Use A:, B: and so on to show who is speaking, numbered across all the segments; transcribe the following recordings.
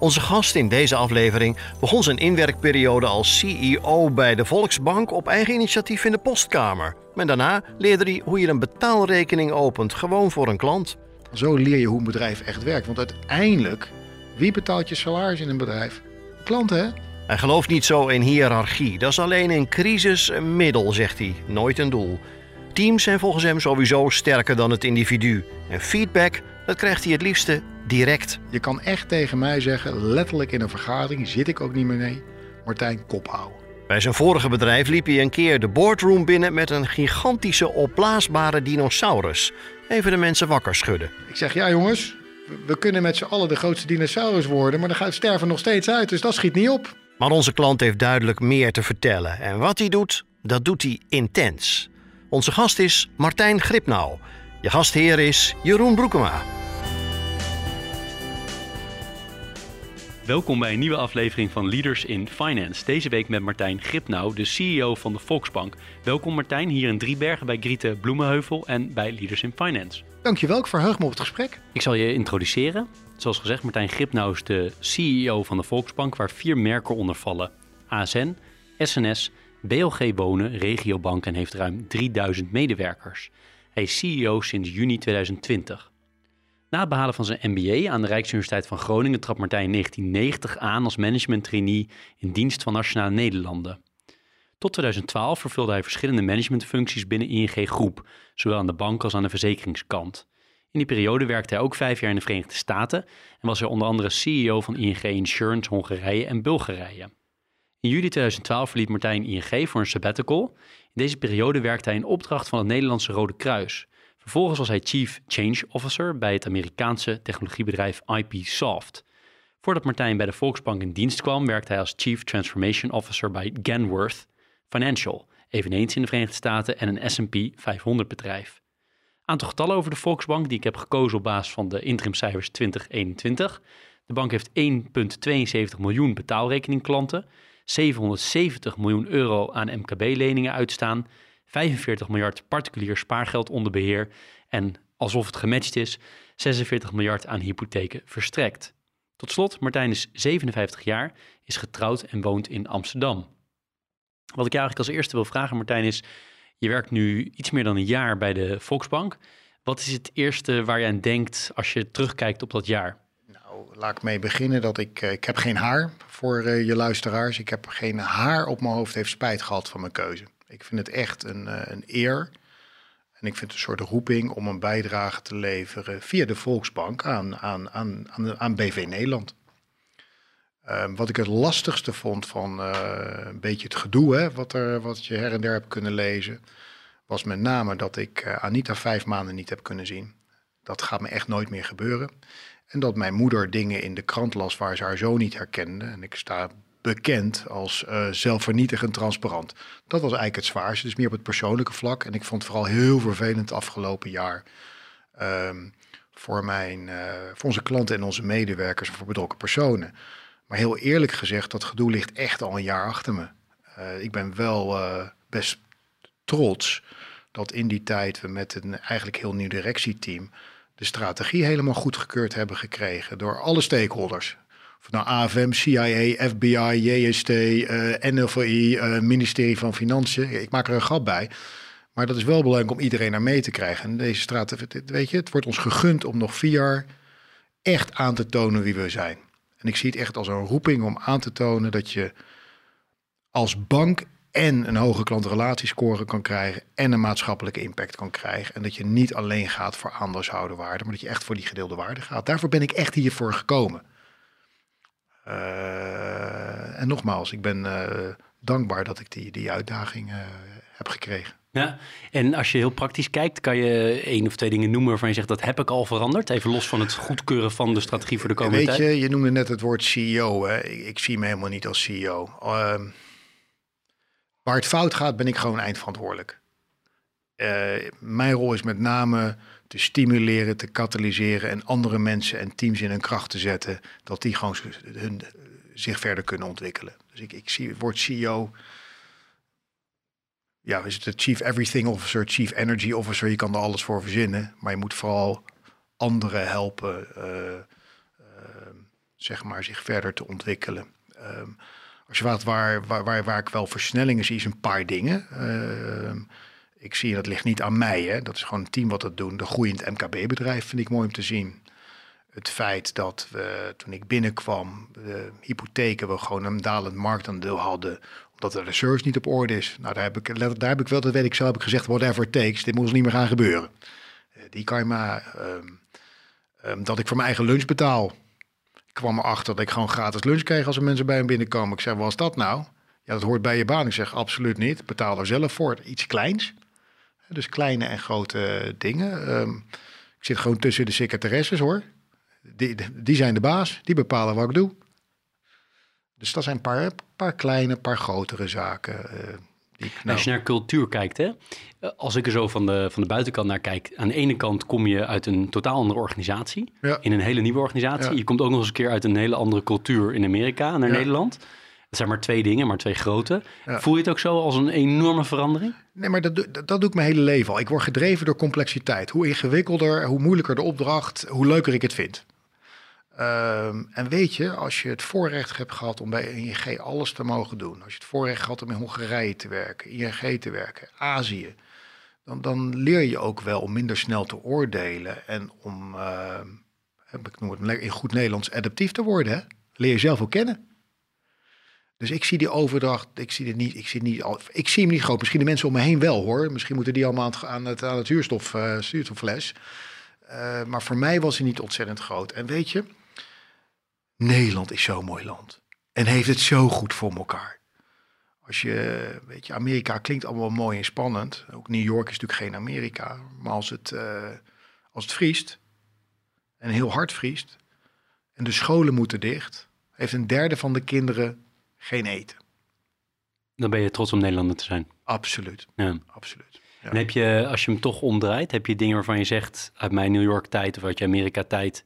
A: Onze gast in deze aflevering begon zijn inwerkperiode als CEO bij de Volksbank op eigen initiatief in de postkamer. En daarna leerde hij hoe je een betaalrekening opent, gewoon voor een klant.
B: Zo leer je hoe een bedrijf echt werkt. Want uiteindelijk, wie betaalt je salaris in een bedrijf? Klanten, hè?
A: Hij gelooft niet zo in hiërarchie. Dat is alleen in crisis een middel, zegt hij, nooit een doel. Teams zijn volgens hem sowieso sterker dan het individu. En feedback, dat krijgt hij het liefste direct.
B: Je kan echt tegen mij zeggen, letterlijk in een vergadering, zit ik ook niet meer mee, Martijn, kop houden.
A: Bij zijn vorige bedrijf liep hij een keer de boardroom binnen met een gigantische opblaasbare dinosaurus. Even de mensen wakker schudden.
B: Ik zeg, ja jongens, we kunnen met z'n allen de grootste dinosaurus worden, maar dan gaat sterven nog steeds uit, dus dat schiet niet op.
A: Maar onze klant heeft duidelijk meer te vertellen. En wat hij doet, dat doet hij intens. Onze gast is Martijn Gripnauw. Je gastheer is Jeroen Broekema.
C: Welkom bij een nieuwe aflevering van Leaders in Finance. Deze week met Martijn Gripnauw, de CEO van de Volksbank. Welkom Martijn, hier in Driebergen bij Griete Bloemenheuvel en bij Leaders in Finance.
B: Dankjewel, ik verheug me op het gesprek.
C: Ik zal je introduceren. Zoals gezegd, Martijn Gripnauw is de CEO van de Volksbank, waar vier merken onder vallen. ASN, SNS, BLG Wonen, Regiobank en heeft ruim 3000 medewerkers. Hij is CEO sinds juni 2020. Na het behalen van zijn MBA aan de Rijksuniversiteit van Groningen trad Martijn in 1990 aan als management trainee in dienst van Nationale Nederlanden. Tot 2012 vervulde hij verschillende managementfuncties binnen ING Groep, zowel aan de bank als aan de verzekeringskant. In die periode werkte hij ook vijf jaar in de Verenigde Staten en was hij onder andere CEO van ING Insurance Hongarije en Bulgarije. In juli 2012 verliet Martijn ING voor een sabbatical. In deze periode werkte hij in opdracht van het Nederlandse Rode Kruis. Vervolgens was hij Chief Change Officer bij het Amerikaanse technologiebedrijf IP Soft. Voordat Martijn bij de Volksbank in dienst kwam, werkte hij als Chief Transformation Officer bij Genworth Financial, eveneens in de Verenigde Staten en een S&P 500 bedrijf. Aantal getallen over de Volksbank die ik heb gekozen op basis van de interimcijfers 2021. De bank heeft 1,72 miljoen betaalrekeningklanten, 770 miljoen euro aan MKB-leningen uitstaan, 45 miljard particulier spaargeld onder beheer en, alsof het gematcht is, 46 miljard aan hypotheken verstrekt. Tot slot, Martijn is 57 jaar, is getrouwd en woont in Amsterdam. Wat ik je eigenlijk als eerste wil vragen, Martijn, is: je werkt nu iets meer dan een jaar bij de Volksbank. Wat is het eerste waar je aan denkt als je terugkijkt op dat jaar?
B: Nou, laat ik mee beginnen dat ik, ik heb geen haar voor uh, je luisteraars. Ik heb geen haar op mijn hoofd, heeft spijt gehad van mijn keuze. Ik vind het echt een, uh, een eer. En ik vind het een soort roeping om een bijdrage te leveren via de Volksbank aan, aan, aan, aan, aan BV Nederland. Uh, wat ik het lastigste vond van uh, een beetje het gedoe, hè, wat, er, wat je her en der hebt kunnen lezen, was met name dat ik uh, Anita vijf maanden niet heb kunnen zien. Dat gaat me echt nooit meer gebeuren. En dat mijn moeder dingen in de krant las waar ze haar zo niet herkende. En ik sta bekend als uh, zelfvernietigend transparant. Dat was eigenlijk het zwaarste, dus meer op het persoonlijke vlak. En ik vond het vooral heel vervelend afgelopen jaar um, voor, mijn, uh, voor onze klanten en onze medewerkers en voor betrokken personen. Maar heel eerlijk gezegd, dat gedoe ligt echt al een jaar achter me. Uh, ik ben wel best trots dat in die tijd we met een eigenlijk heel nieuw directieteam de strategie helemaal goedgekeurd hebben gekregen door alle stakeholders. Of nou AFM, CIA, FBI, JST, uh, NLVI, uh, ministerie van Financiën. Ik maak er een grap bij. Maar dat is wel belangrijk om iedereen naar mee te krijgen. En deze straat, weet je, het wordt ons gegund om nog vier jaar echt aan te tonen wie we zijn. En ik zie het echt als een roeping om aan te tonen dat je als bank en een hoge klantrelatiescore kan krijgen en een maatschappelijke impact kan krijgen. En dat je niet alleen gaat voor aandeelhouderwaarde, maar dat je echt voor die gedeelde waarde gaat. Daarvoor ben ik echt hiervoor gekomen. Uh, en nogmaals, ik ben uh, dankbaar dat ik die, die uitdaging uh, heb gekregen.
C: Ja, en als je heel praktisch kijkt, kan je één of twee dingen noemen waarvan je zegt dat heb ik al veranderd. Even los van het goedkeuren van de strategie voor de komende
B: Weet
C: tijd.
B: je, je noemde net het woord CEO. Hè? Ik, ik zie me helemaal niet als CEO. Ehm, waar het fout gaat, ben ik gewoon eindverantwoordelijk. Eh, mijn rol is met name te stimuleren, te katalyseren en andere mensen en teams in hun kracht te zetten, dat die gewoon hun, zich verder kunnen ontwikkelen. Dus ik, ik zie het CEO. Ja, is het de Chief Everything Officer, Chief Energy Officer? Je kan er alles voor verzinnen, maar je moet vooral anderen helpen, eh, ehm, zeg maar, zich verder te ontwikkelen. Ehm, als je waar, waar, waar, waar ik wel versnellingen zie, is een paar dingen. Ehm, ik zie, dat ligt niet aan mij, hè. dat is gewoon een team wat dat doen. De groei in het MKB-bedrijf vind ik mooi om te zien. Het feit dat we, toen ik binnenkwam, de hypotheken, we gewoon een dalend marktaandeel hadden, omdat de reserves niet op orde is. Nou, daar heb ik, daar heb ik wel, dat weet ik zo, heb ik gezegd, whatever it takes, dit moet ons niet meer gaan gebeuren. Eh, die karma, ehm, ehm, dat ik voor mijn eigen lunch betaal. Ik kwam erachter dat ik gewoon gratis lunch kreeg als er mensen bij me binnenkomen. Ik zei, wat is dat nou? Ja, dat hoort bij je baan. Ik zeg, absoluut niet. Betaal er zelf voor. Iets kleins. Dus kleine en grote dingen. Ehm, ik zit gewoon tussen de secretaresses hoor. Die, die zijn de baas. Die bepalen wat ik doe. Dus dat zijn een paar, paar kleine, paar grotere zaken. eh, ik, nou,
C: Als je naar cultuur kijkt, hè? eh, als ik er zo van de, van de buitenkant naar kijk, aan de ene kant kom je uit een totaal andere organisatie,
B: Ja.
C: in een hele nieuwe organisatie.
B: Ja.
C: Je komt ook nog eens een keer uit een hele andere cultuur in Amerika naar
B: Ja.
C: Nederland. Zijn maar twee dingen, maar twee grote.
B: Ja.
C: Voel je het ook zo als een enorme verandering?
B: Nee, maar dat, doe- dat, dat doe ik mijn hele leven al. Ik word gedreven door complexiteit. Hoe ingewikkelder, hoe moeilijker de opdracht, hoe leuker ik het vind. Ehm, en weet je, als je het voorrecht hebt gehad om bij ING alles te mogen doen, als je het voorrecht gehad om in Hongarije te werken, ING te werken, Azië, dan, dan leer je ook wel om minder snel te oordelen en om, ehm, ik noem het in goed Nederlands, adaptief te worden. Hè? Leer jezelf ook kennen. Dus ik zie die overdracht, ik zie, het niet, ik, zie niet, ik zie hem niet groot. Misschien de mensen om me heen wel hoor. Misschien moeten die allemaal aan het, aan het, het huurstof, eh, zuurstoffles. Eh, maar voor mij was hij niet ontzettend groot. En weet je, Nederland is zo'n mooi land. En heeft het zo goed voor elkaar. Als je, weet je, Amerika klinkt allemaal mooi en spannend. Ook New York is natuurlijk geen Amerika. Maar als het, eh, als het vriest, en heel hard vriest, en de scholen moeten dicht, heeft een derde van de kinderen geen eten.
C: Dan ben je trots om Nederlander te zijn.
B: Absoluut,
C: Ja.
B: absoluut. Ja.
C: En heb je, als je hem toch omdraait, heb je dingen waarvan je zegt uit mijn New York tijd of uit je Amerika tijd,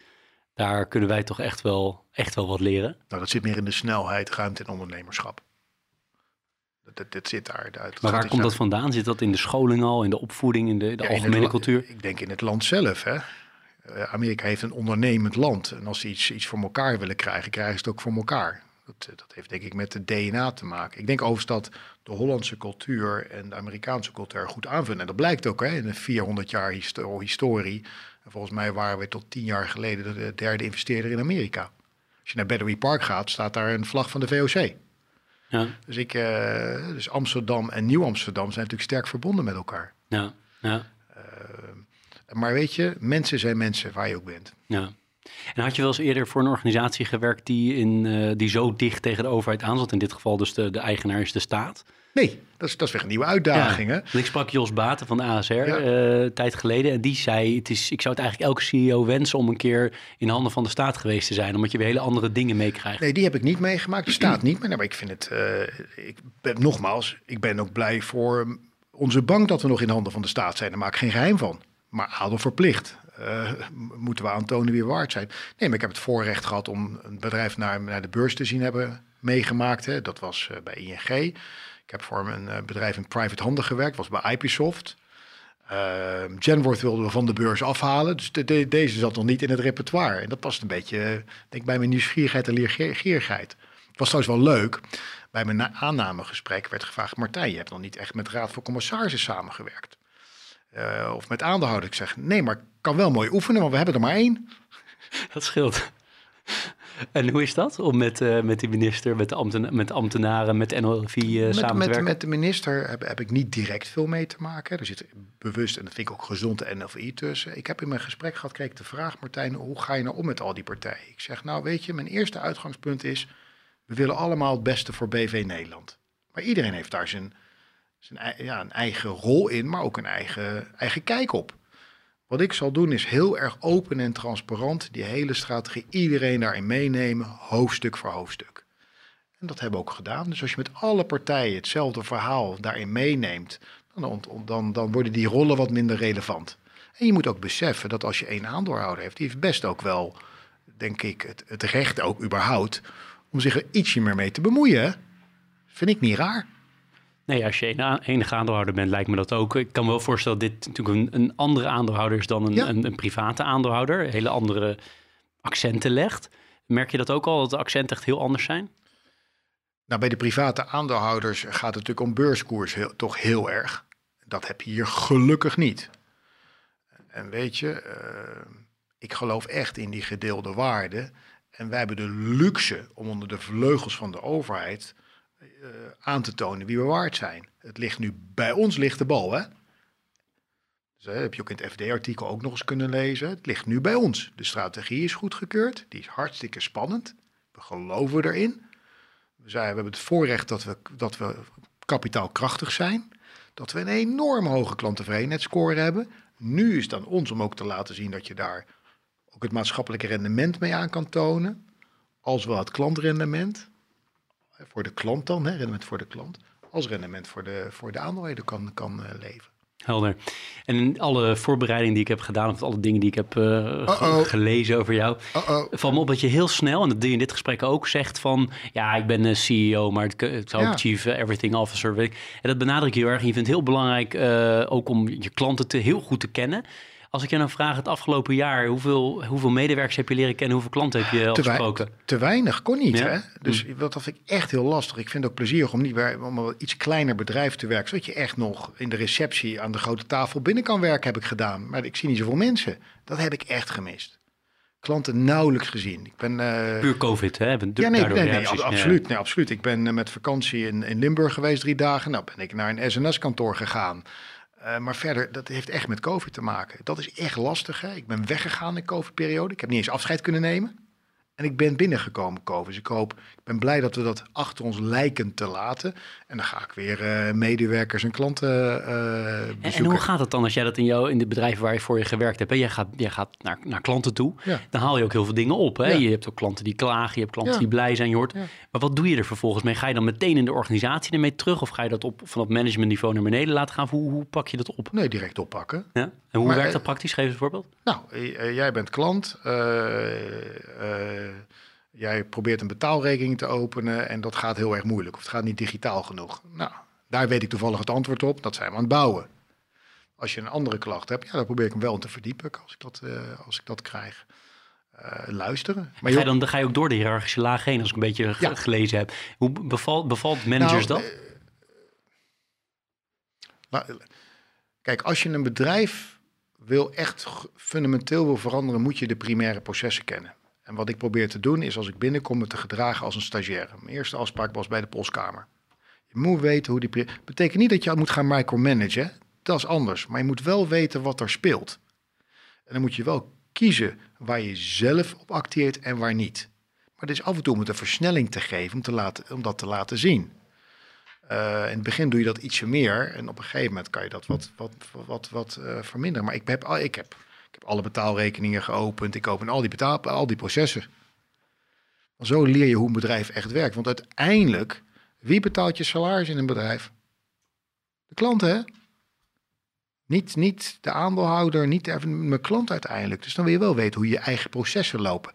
C: daar kunnen wij toch echt wel, echt wel wat leren.
B: Nou, dat zit meer in de snelheid, ruimte en ondernemerschap. Dat, dat, dat zit daar. Dat,
C: Maar waar komt dat vandaan? Zit dat in de scholing al, in de opvoeding, in de, de
B: Ja, in het
C: algemene cultuur?
B: Ik denk in het land zelf. Hè. Eh, Amerika heeft een ondernemend land. En als ze iets, iets voor elkaar willen krijgen, krijgen ze het ook voor elkaar. Dat, eh, dat heeft denk ik met het DNA te maken. Ik denk overigens dat de Hollandse cultuur en de Amerikaanse cultuur goed aanvullen. En dat blijkt ook hè, in de 400 jaar histo- historie. En volgens mij waren we tot tien jaar geleden de derde investeerder in Amerika. Als je naar Battery Park gaat, staat daar een vlag van de VOC.
C: Ja,
B: Dus, ik, eh, dus Amsterdam en Nieuw-Amsterdam zijn natuurlijk sterk verbonden met elkaar.
C: ja, ja,
B: Maar weet je, mensen zijn mensen waar je ook bent.
C: ja. En had je wel eens eerder voor een organisatie gewerkt die, in, eh, die zo dicht tegen de overheid aan zat? In dit geval dus de, de eigenaar is de staat.
B: Nee, dat is, dat is weer een nieuwe uitdaging. hè?
C: Ik sprak Jos Baten van de ASR
B: Ja.
C: eh, een tijd geleden. En die zei, het is, ik zou het eigenlijk elke CEO wensen om een keer in handen van de staat geweest te zijn. Omdat je weer hele andere dingen meekrijgt.
B: Nee, die heb ik niet meegemaakt. Die staat niet. Nee, maar ik vind het, eh, ik ben, nogmaals, ik ben ook blij voor onze bank dat we nog in handen van de staat zijn. Daar maak ik geen geheim van. Maar adel verplicht. Eh, moeten we aantonen wie we waard zijn. Nee, maar ik heb het voorrecht gehad om een bedrijf naar, naar de beurs te zien hebben meegemaakt. Hè. Dat was eh, bij ING. Ik heb voor een eh, bedrijf in private handen gewerkt. was bij IPsoft. Uh, Genworth wilden we van de beurs afhalen. Dus de, de- deze zat nog niet in het repertoire. En dat past een beetje, denk bij mijn nieuwsgierigheid en leergierigheid. Het was trouwens wel leuk. Bij mijn na- aannamegesprek werd gevraagd... Martijn, je hebt nog niet echt met Raad van Commissarissen samengewerkt. Eh, of met aandeelhouder. Ik zeg, nee, maar ik kan wel mooi oefenen, want we hebben er maar één.
C: Dat scheelt. En hoe is dat om met, eh, met die minister, met de, ambten, met de ambtenaren, met NLV eh,
B: met,
C: samen te
B: met,
C: werken?
B: met de minister heb, heb ik niet direct veel mee te maken. Er zit bewust, en dat vind ik ook gezond, de NLVI tussen. Ik heb in mijn gesprek gehad, kreeg ik de vraag, Martijn, hoe ga je nou om met al die partijen? Ik zeg, nou weet je, mijn eerste uitgangspunt is, we willen allemaal het beste voor BV Nederland. Maar iedereen heeft daar zijn, zijn, ja, een eigen rol in, maar ook een eigen, eigen kijk op. Wat ik zal doen is heel erg open en transparant die hele strategie, iedereen daarin meenemen, hoofdstuk voor hoofdstuk. En dat hebben we ook gedaan. Dus als je met alle partijen hetzelfde verhaal daarin meeneemt, dan, dan, dan worden die rollen wat minder relevant. En je moet ook beseffen dat als je één aandeelhouder heeft, die heeft best ook wel, denk ik, het, het recht ook überhaupt om zich er ietsje meer mee te bemoeien. Vind ik niet raar.
C: Nee, als je een enige aandeelhouder bent, lijkt me dat ook. Ik kan me wel voorstellen dat dit natuurlijk een, een andere aandeelhouder is dan een, een, een, private aandeelhouder. Hele andere accenten legt. Merk je dat ook al, dat de accenten echt heel anders zijn?
B: Nou, bij de private aandeelhouders gaat het natuurlijk om beurskoers heel, toch heel erg. Dat heb je hier gelukkig niet. En weet je, uh, ik geloof echt in die gedeelde waarde. En wij hebben de luxe om onder de vleugels van de overheid aan te tonen wie we waard zijn. Het ligt nu bij ons ligt de bal, hè? Dus, heb je ook in het FD-artikel ook nog eens kunnen lezen. Het ligt nu bij ons. De strategie is goedgekeurd. Die is hartstikke spannend. We geloven erin. We, zijn, we hebben het voorrecht dat we, dat we kapitaalkrachtig zijn. Dat we een enorm hoge klanttevredenheidsscore hebben. Nu is het aan ons om ook te laten zien dat je daar ook het maatschappelijke rendement mee aan kan tonen. Als wel het klantrendement. Voor de klant dan, hè, rendement voor de klant. Als rendement voor de, voor de aandeelhouder kan, kan uh, leven.
C: Helder. En in alle voorbereidingen die ik heb gedaan, of alle dingen die ik heb uh, gelezen over jou, valt me op dat je heel snel, en dat doe je in dit gesprek ook, zegt van, ja, ik ben een CEO, maar het, het zou ook Chief Everything Officer. En dat benadruk je heel erg. En je vindt het heel belangrijk ook om je klanten te, heel goed te kennen. Als ik je nou vraag, het afgelopen jaar, hoeveel, hoeveel medewerkers heb je leren kennen? Hoeveel klanten heb je al gesproken?
B: Te weinig, kon niet. Ja. Hè? Dus dat vind ik echt heel lastig. Ik vind het ook plezierig om niet bij om een iets kleiner bedrijf te werken. Zodat je echt nog in de receptie aan de grote tafel binnen kan werken, heb ik gedaan. Maar ik zie niet zoveel mensen. Dat heb ik echt gemist. Klanten nauwelijks gezien. Ik ben, uh...
C: Puur COVID, hè? Ben
B: ja, nee, nee, nee, absoluut, ja. nee, absoluut. Ik ben uh, met vakantie in, in Limburg geweest drie dagen. Nou ben ik naar een SNS-kantoor gegaan. Uh, maar verder, dat heeft echt met COVID te maken. Dat is echt lastig. Hè? Ik ben weggegaan in de COVID-periode. Ik heb niet eens afscheid kunnen nemen. En ik ben binnengekomen COVID. Dus ik hoop, ik ben blij dat we dat achter ons lijken te laten. En dan ga ik weer uh, medewerkers en klanten uh, bezoeken.
C: En, hoe gaat het dan als jij dat in, jou, in de bedrijven waar je voor je gewerkt hebt? Hè? Jij gaat, jij gaat naar, naar klanten toe. Ja. Dan haal je ook heel veel dingen op. Hè? Ja. Je hebt ook klanten die klagen, je hebt klanten ja. die blij zijn. Je hoort. Maar wat doe je er vervolgens mee? Ga je dan meteen in de organisatie ermee terug? Of ga je dat op, van het managementniveau naar beneden laten gaan? Hoe, hoe pak je dat op?
B: Nee, direct oppakken.
C: Ja? En hoe maar, werkt dat praktisch? Geef eens een voorbeeld.
B: Nou, jij bent klant jij probeert een betaalrekening te openen en dat gaat heel erg moeilijk of het gaat niet digitaal genoeg. Nou, daar weet ik toevallig het antwoord op. Dat zijn we aan het bouwen. Als je een andere klacht hebt, ja, dan probeer ik hem wel te verdiepen als ik dat, uh, als ik dat krijg. Uh, luisteren.
C: Maar ga je dan, dan ga je ook door de hiërarchische laag heen, als ik een beetje ja. gelezen heb. Hoe bevalt, bevalt managers nou, dat? Uh,
B: nou, kijk, als je een bedrijf wil echt fundamenteel wil veranderen, moet je de primaire processen kennen. En wat ik probeer te doen is als ik binnenkom me te gedragen als een stagiaire. Mijn eerste afspraak was bij de postkamer. Je moet weten hoe die... betekent niet dat je moet gaan micromanagen. Dat is anders. Maar je moet wel weten wat er speelt. En dan moet je wel kiezen waar je zelf op acteert en waar niet. Maar het is af en toe om het een versnelling te geven, om, te laten, om dat te laten zien. Uh, in het begin doe je dat ietsje meer en op een gegeven moment kan je dat wat, wat, wat, wat uh, verminderen. Maar ik heb, ik heb ik heb alle betaalrekeningen geopend. Ik open al die, betaal, al die processen. Zo leer je hoe een bedrijf echt werkt. Want uiteindelijk, wie betaalt je salaris in een bedrijf? De klant, hè? Niet, niet de aandeelhouder, niet even mijn klant uiteindelijk. Dus dan wil je wel weten hoe je eigen processen lopen.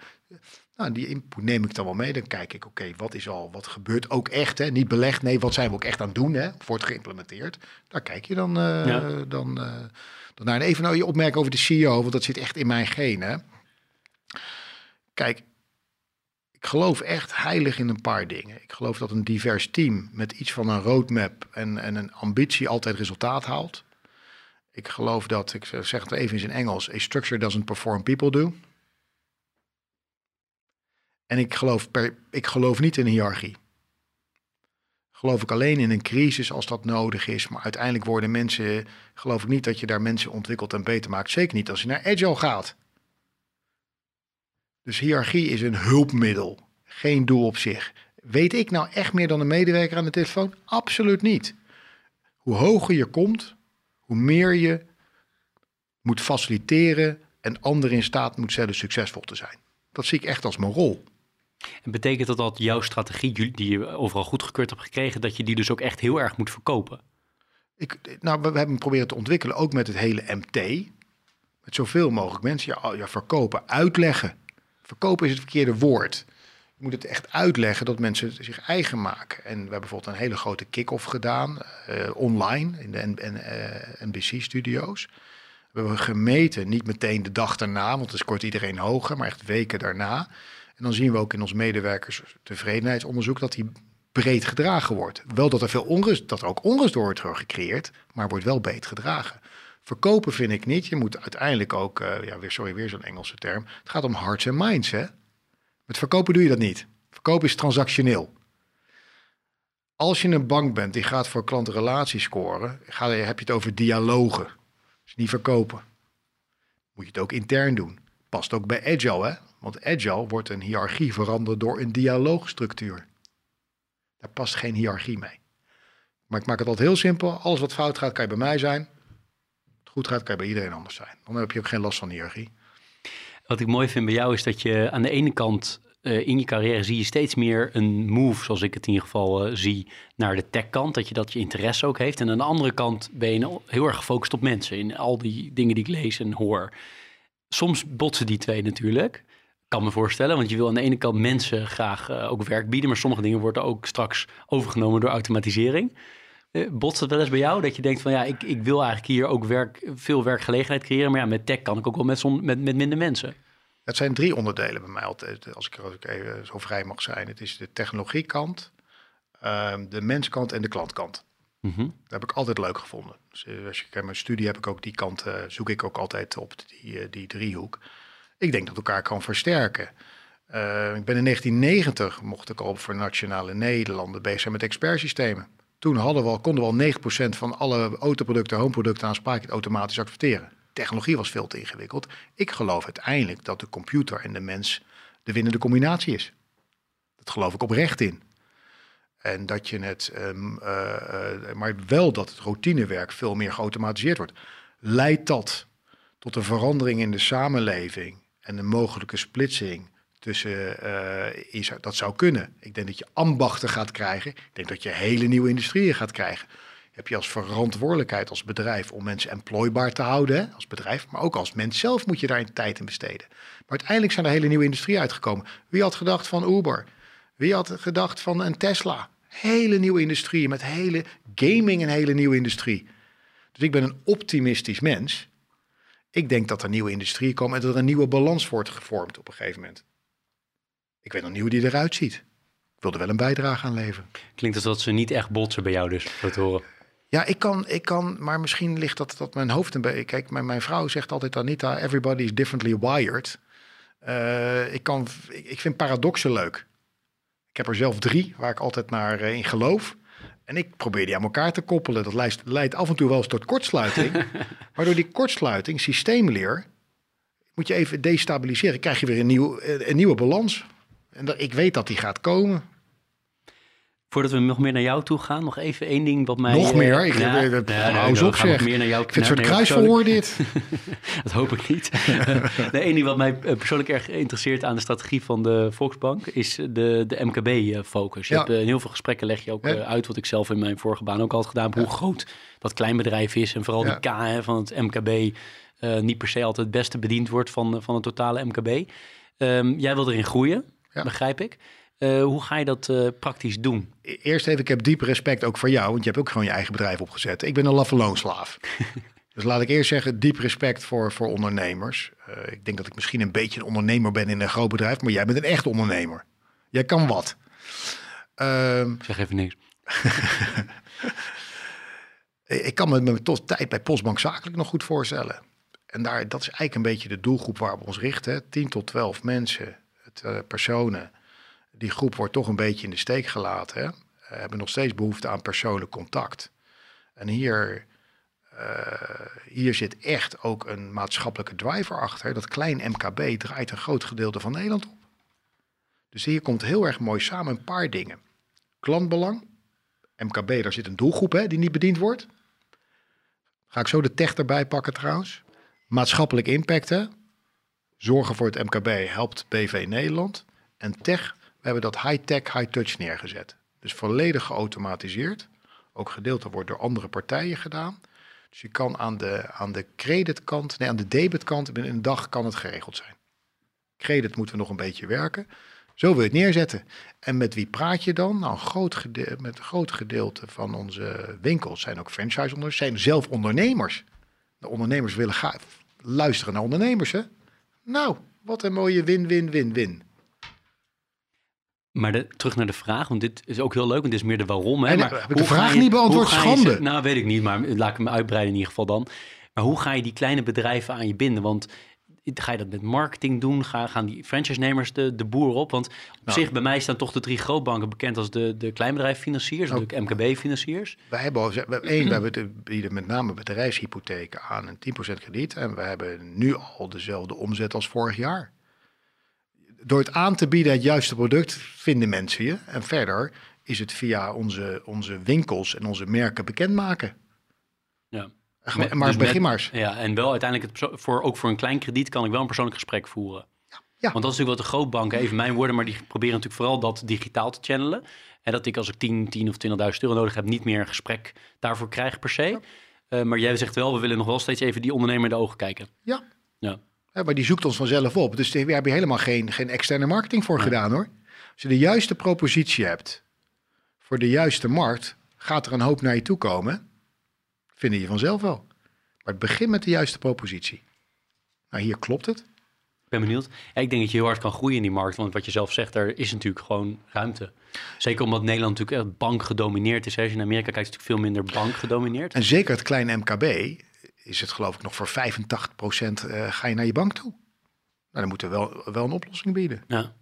B: Nou, die input neem ik dan wel mee. Dan kijk ik, oké, wat is al, wat gebeurt ook echt? Hè? Niet belegd, nee, wat zijn we ook echt aan het doen? Hè? Wordt geïmplementeerd. Daar kijk je dan, uh, ja. dan uh, nou, even nou je opmerking over de CEO, want dat zit echt in mijn genen. Kijk, ik geloof echt heilig in een paar dingen. Ik geloof dat een divers team met iets van een roadmap en, en een ambitie altijd resultaat haalt. Ik geloof dat, ik zeg het even in Engels, a structure doesn't perform, people do. En ik geloof, ik geloof niet in een hiërarchie geloof ik alleen in een crisis als dat nodig is. Maar uiteindelijk worden mensen, geloof ik niet dat je daar mensen ontwikkelt en beter maakt. Zeker niet als je naar agile gaat. Dus hiërarchie is een hulpmiddel, geen doel op zich. Weet ik nou echt meer dan een medewerker aan de telefoon? Absoluut niet. Hoe hoger je komt, hoe meer je moet faciliteren en anderen in staat moet stellen succesvol te zijn. Dat zie ik echt als mijn rol.
C: En betekent dat dat jouw strategie, die je overal goedgekeurd hebt gekregen, dat je die dus ook echt heel erg moet verkopen?
B: Ik, nou, we, hebben proberen te ontwikkelen, ook met het hele MT. Met zoveel mogelijk mensen. Ja, ja, verkopen, uitleggen. Verkopen is het verkeerde woord. Je moet het echt uitleggen dat mensen zich eigen maken. En we hebben bijvoorbeeld een hele grote kick-off gedaan, eh, online, in de NBC-studio's. Eh, we hebben gemeten, niet meteen de dag daarna, want dan scoort iedereen hoger, maar echt weken daarna. En dan zien we ook in ons medewerkers tevredenheidsonderzoek dat die breed gedragen wordt. Wel dat er veel onrust, dat er ook onrust door wordt gecreëerd, maar wordt wel breed gedragen. Verkopen vind ik niet. Je moet uiteindelijk ook, uh, ja, weer, sorry, weer zo'n Engelse term. Het gaat om hearts en minds, hè? Met verkopen doe je dat niet. Verkopen is transactioneel. Als je een bank bent die gaat voor klantenrelaties scoren, ga, heb je het over dialogen. Dus niet verkopen. Moet je het ook intern doen. Past ook bij Agile, hè? Want Agile wordt een hiërarchie veranderd door een dialoogstructuur. Daar past geen hiërarchie mee. Maar ik maak het altijd heel simpel. Alles wat fout gaat, kan je bij mij zijn. Het goed gaat, kan je bij iedereen anders zijn. Dan heb je ook geen last van hiërarchie.
C: Wat ik mooi vind bij jou is dat je aan de ene kant uh, in je carrière zie je steeds meer een move, zoals ik het in ieder geval uh, zie, naar de tech-kant. Dat je dat je interesse ook heeft. En aan de andere kant ben je heel erg gefocust op mensen. In al die dingen die ik lees en hoor. Soms botsen die twee natuurlijk kan me voorstellen, want je wil aan de ene kant mensen graag uh, ook werk bieden, maar sommige dingen worden ook straks overgenomen door automatisering. Uh, botst het wel eens bij jou dat je denkt van ja, ik, ik wil eigenlijk hier ook werk, veel werkgelegenheid creëren, maar ja, met tech kan ik ook wel met, zon, met, met minder mensen.
B: Het zijn drie onderdelen bij mij altijd, als ik er even zo vrij mag zijn. Het is de technologiekant, uh, de menskant en de klantkant. Mm -hmm. Dat heb ik altijd leuk gevonden. Dus eh, als je kijkt mijn studie heb ik ook die kant, zoek ik ook altijd op die, die driehoek. Ik denk dat elkaar kan versterken. Uh, ik ben in 1990, mocht ik al voor Nationale Nederlanden bezig zijn met expertsystemen. Toen hadden we al, konden we al 9% van alle autoproducten, homeproducten aansprakelijk automatisch accepteren. Technologie was veel te ingewikkeld. Ik geloof uiteindelijk dat de computer en de mens de winnende combinatie is. Dat geloof ik oprecht in. En dat je het, um, uh, uh, maar wel dat het routinewerk veel meer geautomatiseerd wordt. Leidt dat tot een verandering in de samenleving en de mogelijke splitsing tussen, uh, is, dat zou kunnen. Ik denk dat je ambachten gaat krijgen. Ik denk dat je hele nieuwe industrieën gaat krijgen. Heb je als verantwoordelijkheid als bedrijf om mensen employbaar te houden, als bedrijf, maar ook als mens zelf moet je daar tijd in besteden. Maar uiteindelijk zijn er hele nieuwe industrieën uitgekomen. Wie had gedacht van Uber? Wie had gedacht van een Tesla? Hele nieuwe industrieën met hele gaming, een hele nieuwe industrie. Dus ik ben een optimistisch mens. Ik denk dat er nieuwe industrieën komen en dat er een nieuwe balans wordt gevormd op een gegeven moment. Ik weet nog niet hoe die eruit ziet. Ik wilde wel een bijdrage aan leveren.
C: Klinkt alsof dat ze niet echt botsen bij jou dus, te horen.
B: Ja, ik kan, ik kan, maar misschien ligt dat, dat mijn hoofd een beetje... Kijk, mijn, mijn vrouw zegt altijd, Anita, everybody is differently wired. Uh, ik, kan, ik, ik vind paradoxen leuk. Ik heb er zelf drie, waar ik altijd naar uh, in geloof. En ik probeer die aan elkaar te koppelen. Dat leidt, leidt af en toe wel eens tot kortsluiting. maar door die kortsluiting, systeemleer, moet je even destabiliseren. Krijg je weer een, nieuw, een nieuwe balans. En dat, ik weet dat die gaat komen.
C: Voordat we nog meer naar jou toe gaan, nog even één ding wat mij...
B: Nog meer? Ik ja, heb het ja, nee, op zeg. Meer naar jou, ik vind het soort kruisverhoor dit.
C: dat hoop ik niet. de één ding wat mij eh, persoonlijk erg interesseert aan de strategie van de Volksbank is de, de MKB-focus. Je ja. hebt in heel veel gesprekken leg je ook ja. uit, wat ik zelf in mijn vorige baan ook altijd gedaan heb, hoe groot dat kleinbedrijf is en vooral die K hè, van het MKB uh, niet per se altijd het beste bediend wordt van, van het totale MKB. Um, jij wil erin groeien, begrijp ik. Uh, hoe ga je dat uh, praktisch doen?
B: E-, eerst even, ik heb diep respect ook voor jou, want je hebt ook gewoon je eigen bedrijf opgezet. Ik ben een laffe loonslaaf. dus laat ik eerst zeggen, diep respect voor, voor ondernemers. Uh, ik denk dat ik misschien een beetje een ondernemer ben in een groot bedrijf, maar jij bent een echt ondernemer. Jij kan wat.
C: Uh, zeg even niks.
B: ik kan me mijn tot tijd bij Postbank Zakelijk nog goed voorstellen. En daar, dat is eigenlijk een beetje de doelgroep waar we ons richten. 10 tot 12 mensen, het, personen die groep wordt toch een beetje in de steek gelaten. Hè? Hebben nog steeds behoefte aan persoonlijk contact. En hier, uh, hier zit echt ook een maatschappelijke driver achter. Dat klein MKB draait een groot gedeelte van Nederland op. Dus hier komt heel erg mooi samen een paar dingen. Klantbelang. MKB, daar zit een doelgroep hè, die niet bediend wordt. Ga ik zo de tech erbij pakken trouwens. Maatschappelijk impact? Zorgen voor het MKB helpt BV Nederland. En tech, we hebben dat high-tech, high-touch neergezet. Dus volledig geautomatiseerd. Ook gedeelte wordt door andere partijen gedaan. Dus je kan aan de, aan de creditkant, nee, aan de debitkant, binnen een dag kan het geregeld zijn. Credit moeten we nog een beetje werken. Zo wil je het neerzetten. En met wie praat je dan? Nou, een groot gede- met een groot gedeelte van onze winkels zijn ook franchise-ondernemers, zijn zelf ondernemers. De ondernemers willen graag luisteren naar ondernemers, hè? Nou, wat een mooie win-win-win-win.
C: Maar de, terug naar de vraag, want dit is ook heel leuk, want dit is meer de waarom. Hè?
B: En,
C: maar
B: heb ik de vraag
C: je-
B: niet beantwoord?
C: je
B: Schande.
C: nou, weet ik niet, maar laat ik hem uitbreiden in ieder geval dan. Maar hoe ga je die kleine bedrijven aan je binden? Want ga je dat met marketing doen? Ga, gaan die franchise-nemers de, de boer op? Want op
B: Nou.
C: zich, bij mij staan toch de drie grootbanken bekend als de, de kleinbedrijffinanciers,
B: Nou.
C: de MKB-financiers.
B: Wij hebben, al- we, één, hebben te bieden met name bedrijfshypotheken aan een 10% krediet. En we hebben nu al dezelfde omzet als vorig jaar. Door het aan te bieden, het juiste product, vinden mensen je. En verder is het via onze, onze winkels en onze merken bekendmaken.
C: Ja.
B: Maar,
C: Met-
B: maar
C: dus
B: begin maar eens.
C: Ja, en wel uiteindelijk, het voor, ook voor een klein krediet kan ik wel een persoonlijk gesprek voeren.
B: Ja.
C: Want dat is natuurlijk wat de grootbanken, even mijn woorden, maar die proberen natuurlijk vooral dat digitaal te channelen. En dat ik als ik 10, 10 of 20.000 euro nodig heb, niet meer een gesprek daarvoor krijg per se. Eh, maar jij zegt wel, we willen nog wel steeds even die ondernemer in de ogen kijken.
B: Ja.
C: Ja.
B: Ja, maar die zoekt ons vanzelf op. Dus daar heb je helemaal geen, geen externe marketing voor gedaan hoor. Als je de juiste propositie hebt voor de juiste markt, gaat er een hoop naar je toe komen. Vinden je vanzelf wel. Maar het begint met de juiste propositie. Nou, hier klopt het.
C: Ik ben benieuwd. Ja, ik denk dat je heel hard kan groeien in die markt. Want wat je zelf zegt, er is natuurlijk gewoon ruimte. Zeker omdat Nederland natuurlijk echt bank gedomineerd is. hè. Als je in Amerika kijkt, is het natuurlijk veel minder bank gedomineerd.
B: En zeker het kleine MKB is het geloof ik nog voor 85% eh ga je naar je bank toe. Nou, dan moeten we wel, wel een oplossing bieden.
C: Ja.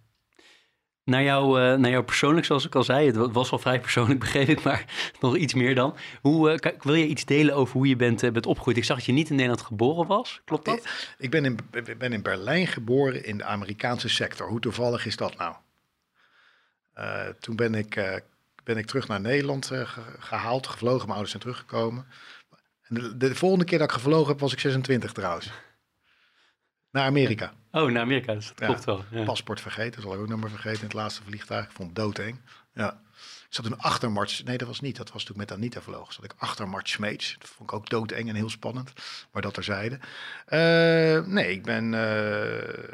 C: Naar jou, eh, naar jou persoonlijk, zoals ik al zei, het wa- was wel vrij persoonlijk, begreep ik, maar nog iets meer dan. Hoe, eh, kijk, wil je iets delen over hoe je bent, bent opgegroeid? Ik zag dat je niet in Nederland geboren was, klopt dat?
B: Ik ben in, ben in Berlijn geboren in de Amerikaanse sector. Hoe toevallig is dat nou? Toen ben ik, ben ik terug naar Nederland eh, ge- gehaald, gevlogen. Mijn ouders zijn teruggekomen. En de, de volgende keer dat ik gevlogen heb, was ik 26 trouwens. Naar Amerika.
C: Oh, naar Amerika, dus dat
B: Ja.
C: klopt wel. Ja.
B: Paspoort vergeten, zal ik ook nog maar vergeten in het laatste vliegtuig. Ik vond het doodeng. Ja. Ik zat toen achter Mart, nee dat was niet, dat was toen met Anita vloog. Zat ik achter Mart Smeets. Dat vond ik ook doodeng en heel spannend, maar dat terzijde. Eh nee, ik ben eh,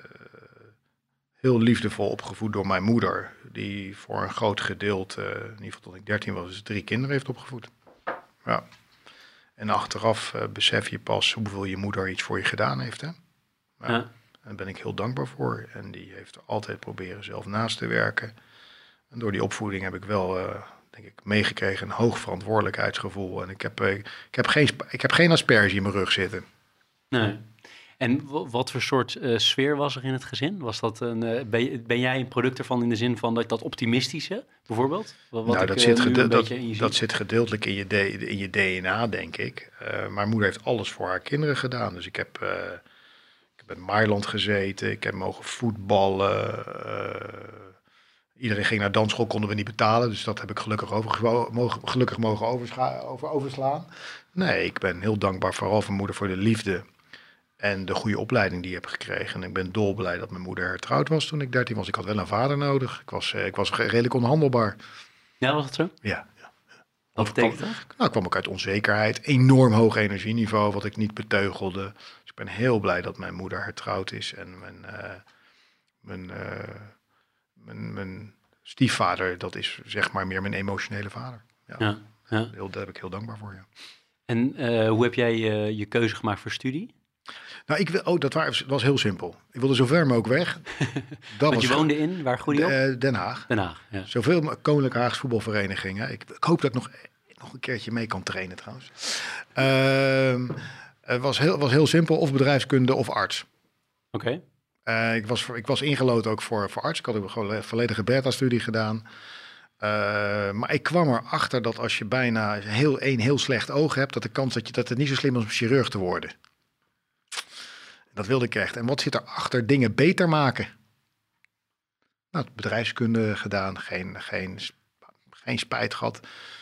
B: heel liefdevol opgevoed door mijn moeder. Die voor een groot gedeelte, in ieder geval tot ik 13 was, dus drie kinderen heeft opgevoed. Ja. En achteraf eh, besef je pas hoeveel je moeder iets voor je gedaan heeft. Hè? Ja. En daar ben ik heel dankbaar voor. En die heeft altijd proberen zelf naast te werken. En door die opvoeding heb ik wel, eh, denk ik, meegekregen een hoog verantwoordelijkheidsgevoel. En ik heb, eh, ik heb, geen, ik heb geen asperge in mijn rug zitten.
C: Nee. En wa- wat voor soort eh, sfeer was er in het gezin? Was dat een, eh, ben, jij een product ervan in de zin van dat, dat optimistische, bijvoorbeeld? Wat,
B: nou,
C: ik,
B: dat, zit
C: nu
B: gede-
C: een
B: dat, dat zit gedeeltelijk in je, in je DNA, denk ik. Eh mijn moeder heeft alles voor haar kinderen gedaan. Dus ik heb, ik heb in Mailand gezeten, ik heb mogen voetballen. iedereen ging naar dansschool, konden we niet betalen. Dus dat heb ik gelukkig, over, mogen, gelukkig mogen over, overslaan. Nee, ik ben heel dankbaar vooral voor moeder voor de liefde. En de goede opleiding die ik heb gekregen. En ik ben dolblij dat mijn moeder hertrouwd was toen ik 13 was. Ik had wel een vader nodig. Ik was, eh, ik was redelijk onhandelbaar.
C: Ja, was het zo?
B: Ja,
C: Wat betekent dat?
B: nou, ik kwam ook uit onzekerheid. Enorm hoog energieniveau, wat ik niet beteugelde. Dus ik ben heel blij dat mijn moeder hertrouwd is. En mijn, eh, mijn, eh, mijn, mijn stiefvader, dat is zeg maar meer mijn emotionele vader. Ja,
C: Ja, ja.
B: Heel, daar heb ik heel dankbaar voor, ja.
C: En hoe heb jij je keuze gemaakt voor studie?
B: Nou, ik wil, oh, dat wa- was heel simpel. Ik wilde zo ver mogelijk weg. Dat
C: Want je
B: was
C: woonde in, waar groeide je op?
B: Den Haag.
C: Den Haag, ja.
B: Zoveel Koninklijke Haagse voetbalverenigingen. Ik, ik hoop dat ik nog, nog een keertje mee kan trainen trouwens. Ehm, het was heel, was heel simpel, of bedrijfskunde of arts.
C: Oké.
B: Eh, ik, was, ik was ingelood ook voor, voor arts. Ik had ook gewoon een volledige beta-studie gedaan. Eh, maar ik kwam erachter dat als je bijna heel, één heel slecht oog hebt, dat de kans dat, je, dat het niet zo slim is om chirurg te worden. Dat wilde ik echt. En wat zit erachter? Dingen beter maken. Nou, bedrijfskunde gedaan, geen, geen, geen spijt gehad.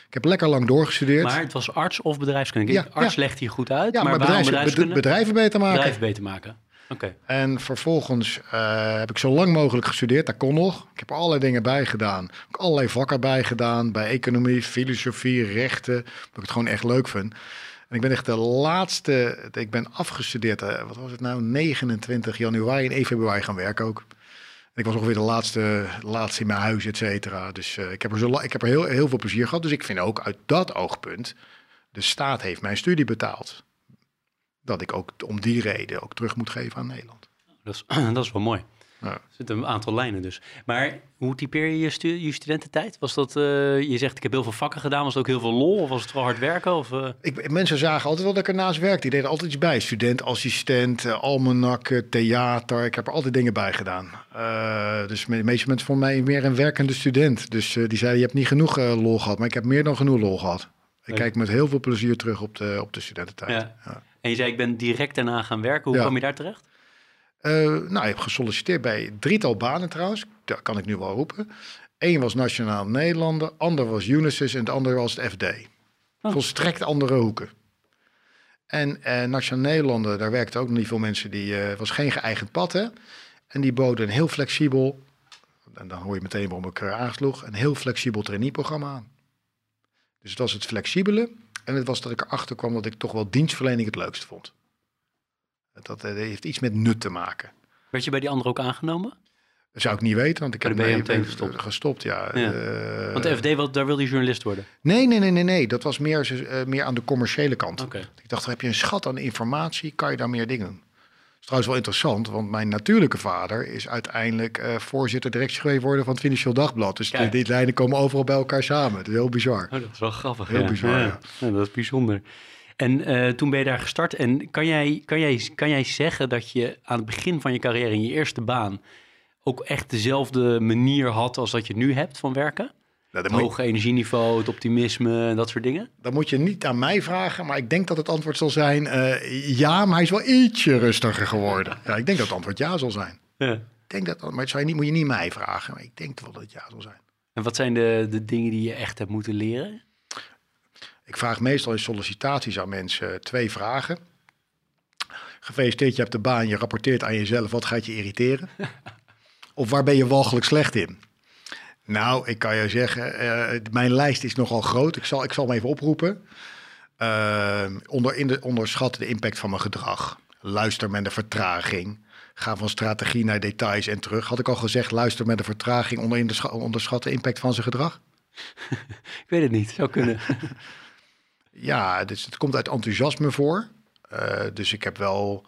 B: Ik heb lekker lang doorgestudeerd.
C: Maar het was arts of bedrijfskunde?
B: Ja,
C: arts
B: ja.
C: legt hier goed uit,
B: ja,
C: maar,
B: bedrijfs-
C: bedrijfskunde?
B: bed- bedrijven beter maken.
C: Bedrijven beter maken. Oké.
B: En vervolgens eh, heb ik zo lang mogelijk gestudeerd. Dat kon nog. Ik heb er allerlei dingen bij gedaan. Ook allerlei vakken bij gedaan. Bij economie, filosofie, rechten. Dat ik het gewoon echt leuk vind. En ik ben echt de laatste... Ik ben afgestudeerd. eh, wat was het nou? 29 januari en 1 februari gaan werken ook. Ik was ongeveer de laatste, laatste in mijn huis, et cetera. Dus eh, ik heb er, zo, ik heb er heel, heel veel plezier gehad. Dus ik vind ook uit dat oogpunt... De staat heeft mijn studie betaald. Dat ik ook om die reden ook terug moet geven aan Nederland.
C: Dat, is, dat is wel mooi.
B: Ja.
C: Er zitten een aantal lijnen dus. Maar hoe typeer je je, stu- je studententijd? Was dat, eh, je zegt ik heb heel veel vakken gedaan. Was het ook heel veel lol of was het vooral hard werken? Of, eh?
B: Ik, mensen zagen altijd wel dat ik ernaast werkte. Die deden altijd iets bij. Student, assistent, eh, almanakken, theater. Ik heb er altijd dingen bij gedaan. Dus de meeste mensen vonden mij meer een werkende student. Dus die zeiden, je hebt niet genoeg lol gehad. Maar ik heb meer dan genoeg lol gehad. Ik
C: Leuk.
B: kijk met heel veel plezier terug op de, op de studententijd.
C: Ja.
B: Ja.
C: En je zei ik ben direct daarna gaan werken. Hoe kwam je daar terecht?
B: Eh, nou, ik heb gesolliciteerd bij drietal banen trouwens. Dat kan ik nu wel roepen. Eén was Nationaal Nederlander, ander was Unisys en het andere was het FD.
C: Oh.
B: Volstrekt andere hoeken. En eh, Nationaal Nederlander, daar werkten ook nog niet veel mensen. Die eh, was geen geëigend pad, hè. En die boden een heel flexibel, en dan hoor je meteen waarom ik er aansloeg, een heel flexibel traineeprogramma aan. Dus het was het flexibele en het was dat ik erachter kwam dat ik toch wel dienstverlening het leukst vond. Dat eh, heeft iets met nut te maken.
C: Werd je bij die andere ook aangenomen?
B: Dat zou ik niet weten, want ik
C: Maar
B: heb mee-
C: meteen gestopt.
B: gestopt ja.
C: Ja.
B: Eh,
C: Want de FD, wat, daar wilde je journalist worden.
B: Nee, nee, nee, nee, nee. Dat was meer, eh, meer aan de commerciële kant. Ik dacht, heb je een schat aan informatie, kan je daar meer dingen doen. Dat is trouwens wel interessant, want mijn natuurlijke vader is uiteindelijk eh, voorzitter directie geweest worden van het Financieel Dagblad. Dus die, die lijnen komen overal bij elkaar samen. Dat is heel bizar.
C: Oh, dat is wel grappig.
B: Heel
C: ja.
B: bizar, ja.
C: Ja, dat is bijzonder. En eh, toen ben je daar gestart. En kan jij, kan, jij, kan jij zeggen dat je aan het begin van je carrière in je eerste baan ook echt dezelfde manier had als dat je nu hebt van werken?
B: Nou,
C: Het hoge energieniveau, het optimisme en dat soort dingen?
B: dat moet je niet aan mij vragen, maar ik denk dat het antwoord zal zijn eh, ja, maar hij is wel ietsje rustiger geworden. Ja, ik denk dat het antwoord ja zal zijn.
C: Ja.
B: Ik denk dat, maar het zou je niet, moet je niet mij vragen, maar ik denk wel dat het ja zal zijn.
C: En wat zijn de, de dingen die je echt hebt moeten leren?
B: Ik vraag meestal in sollicitaties aan mensen twee vragen. Gefeliciteerd, je hebt de baan, je rapporteert aan jezelf. Wat gaat je irriteren? Of waar ben je walgelijk slecht in? Nou, ik kan je zeggen, eh, mijn lijst is nogal groot. Ik zal, ik zal hem even oproepen. Eh, onder, in de, onderschat de impact van mijn gedrag. Luister met de vertraging. Ga van strategie naar details en terug. Had ik al gezegd, luister met de vertraging. Onder, in de scha- onderschat de impact van zijn gedrag?
C: Ik weet het niet, zou kunnen.
B: Ja, dus het komt uit enthousiasme voor. Eh, dus ik heb wel.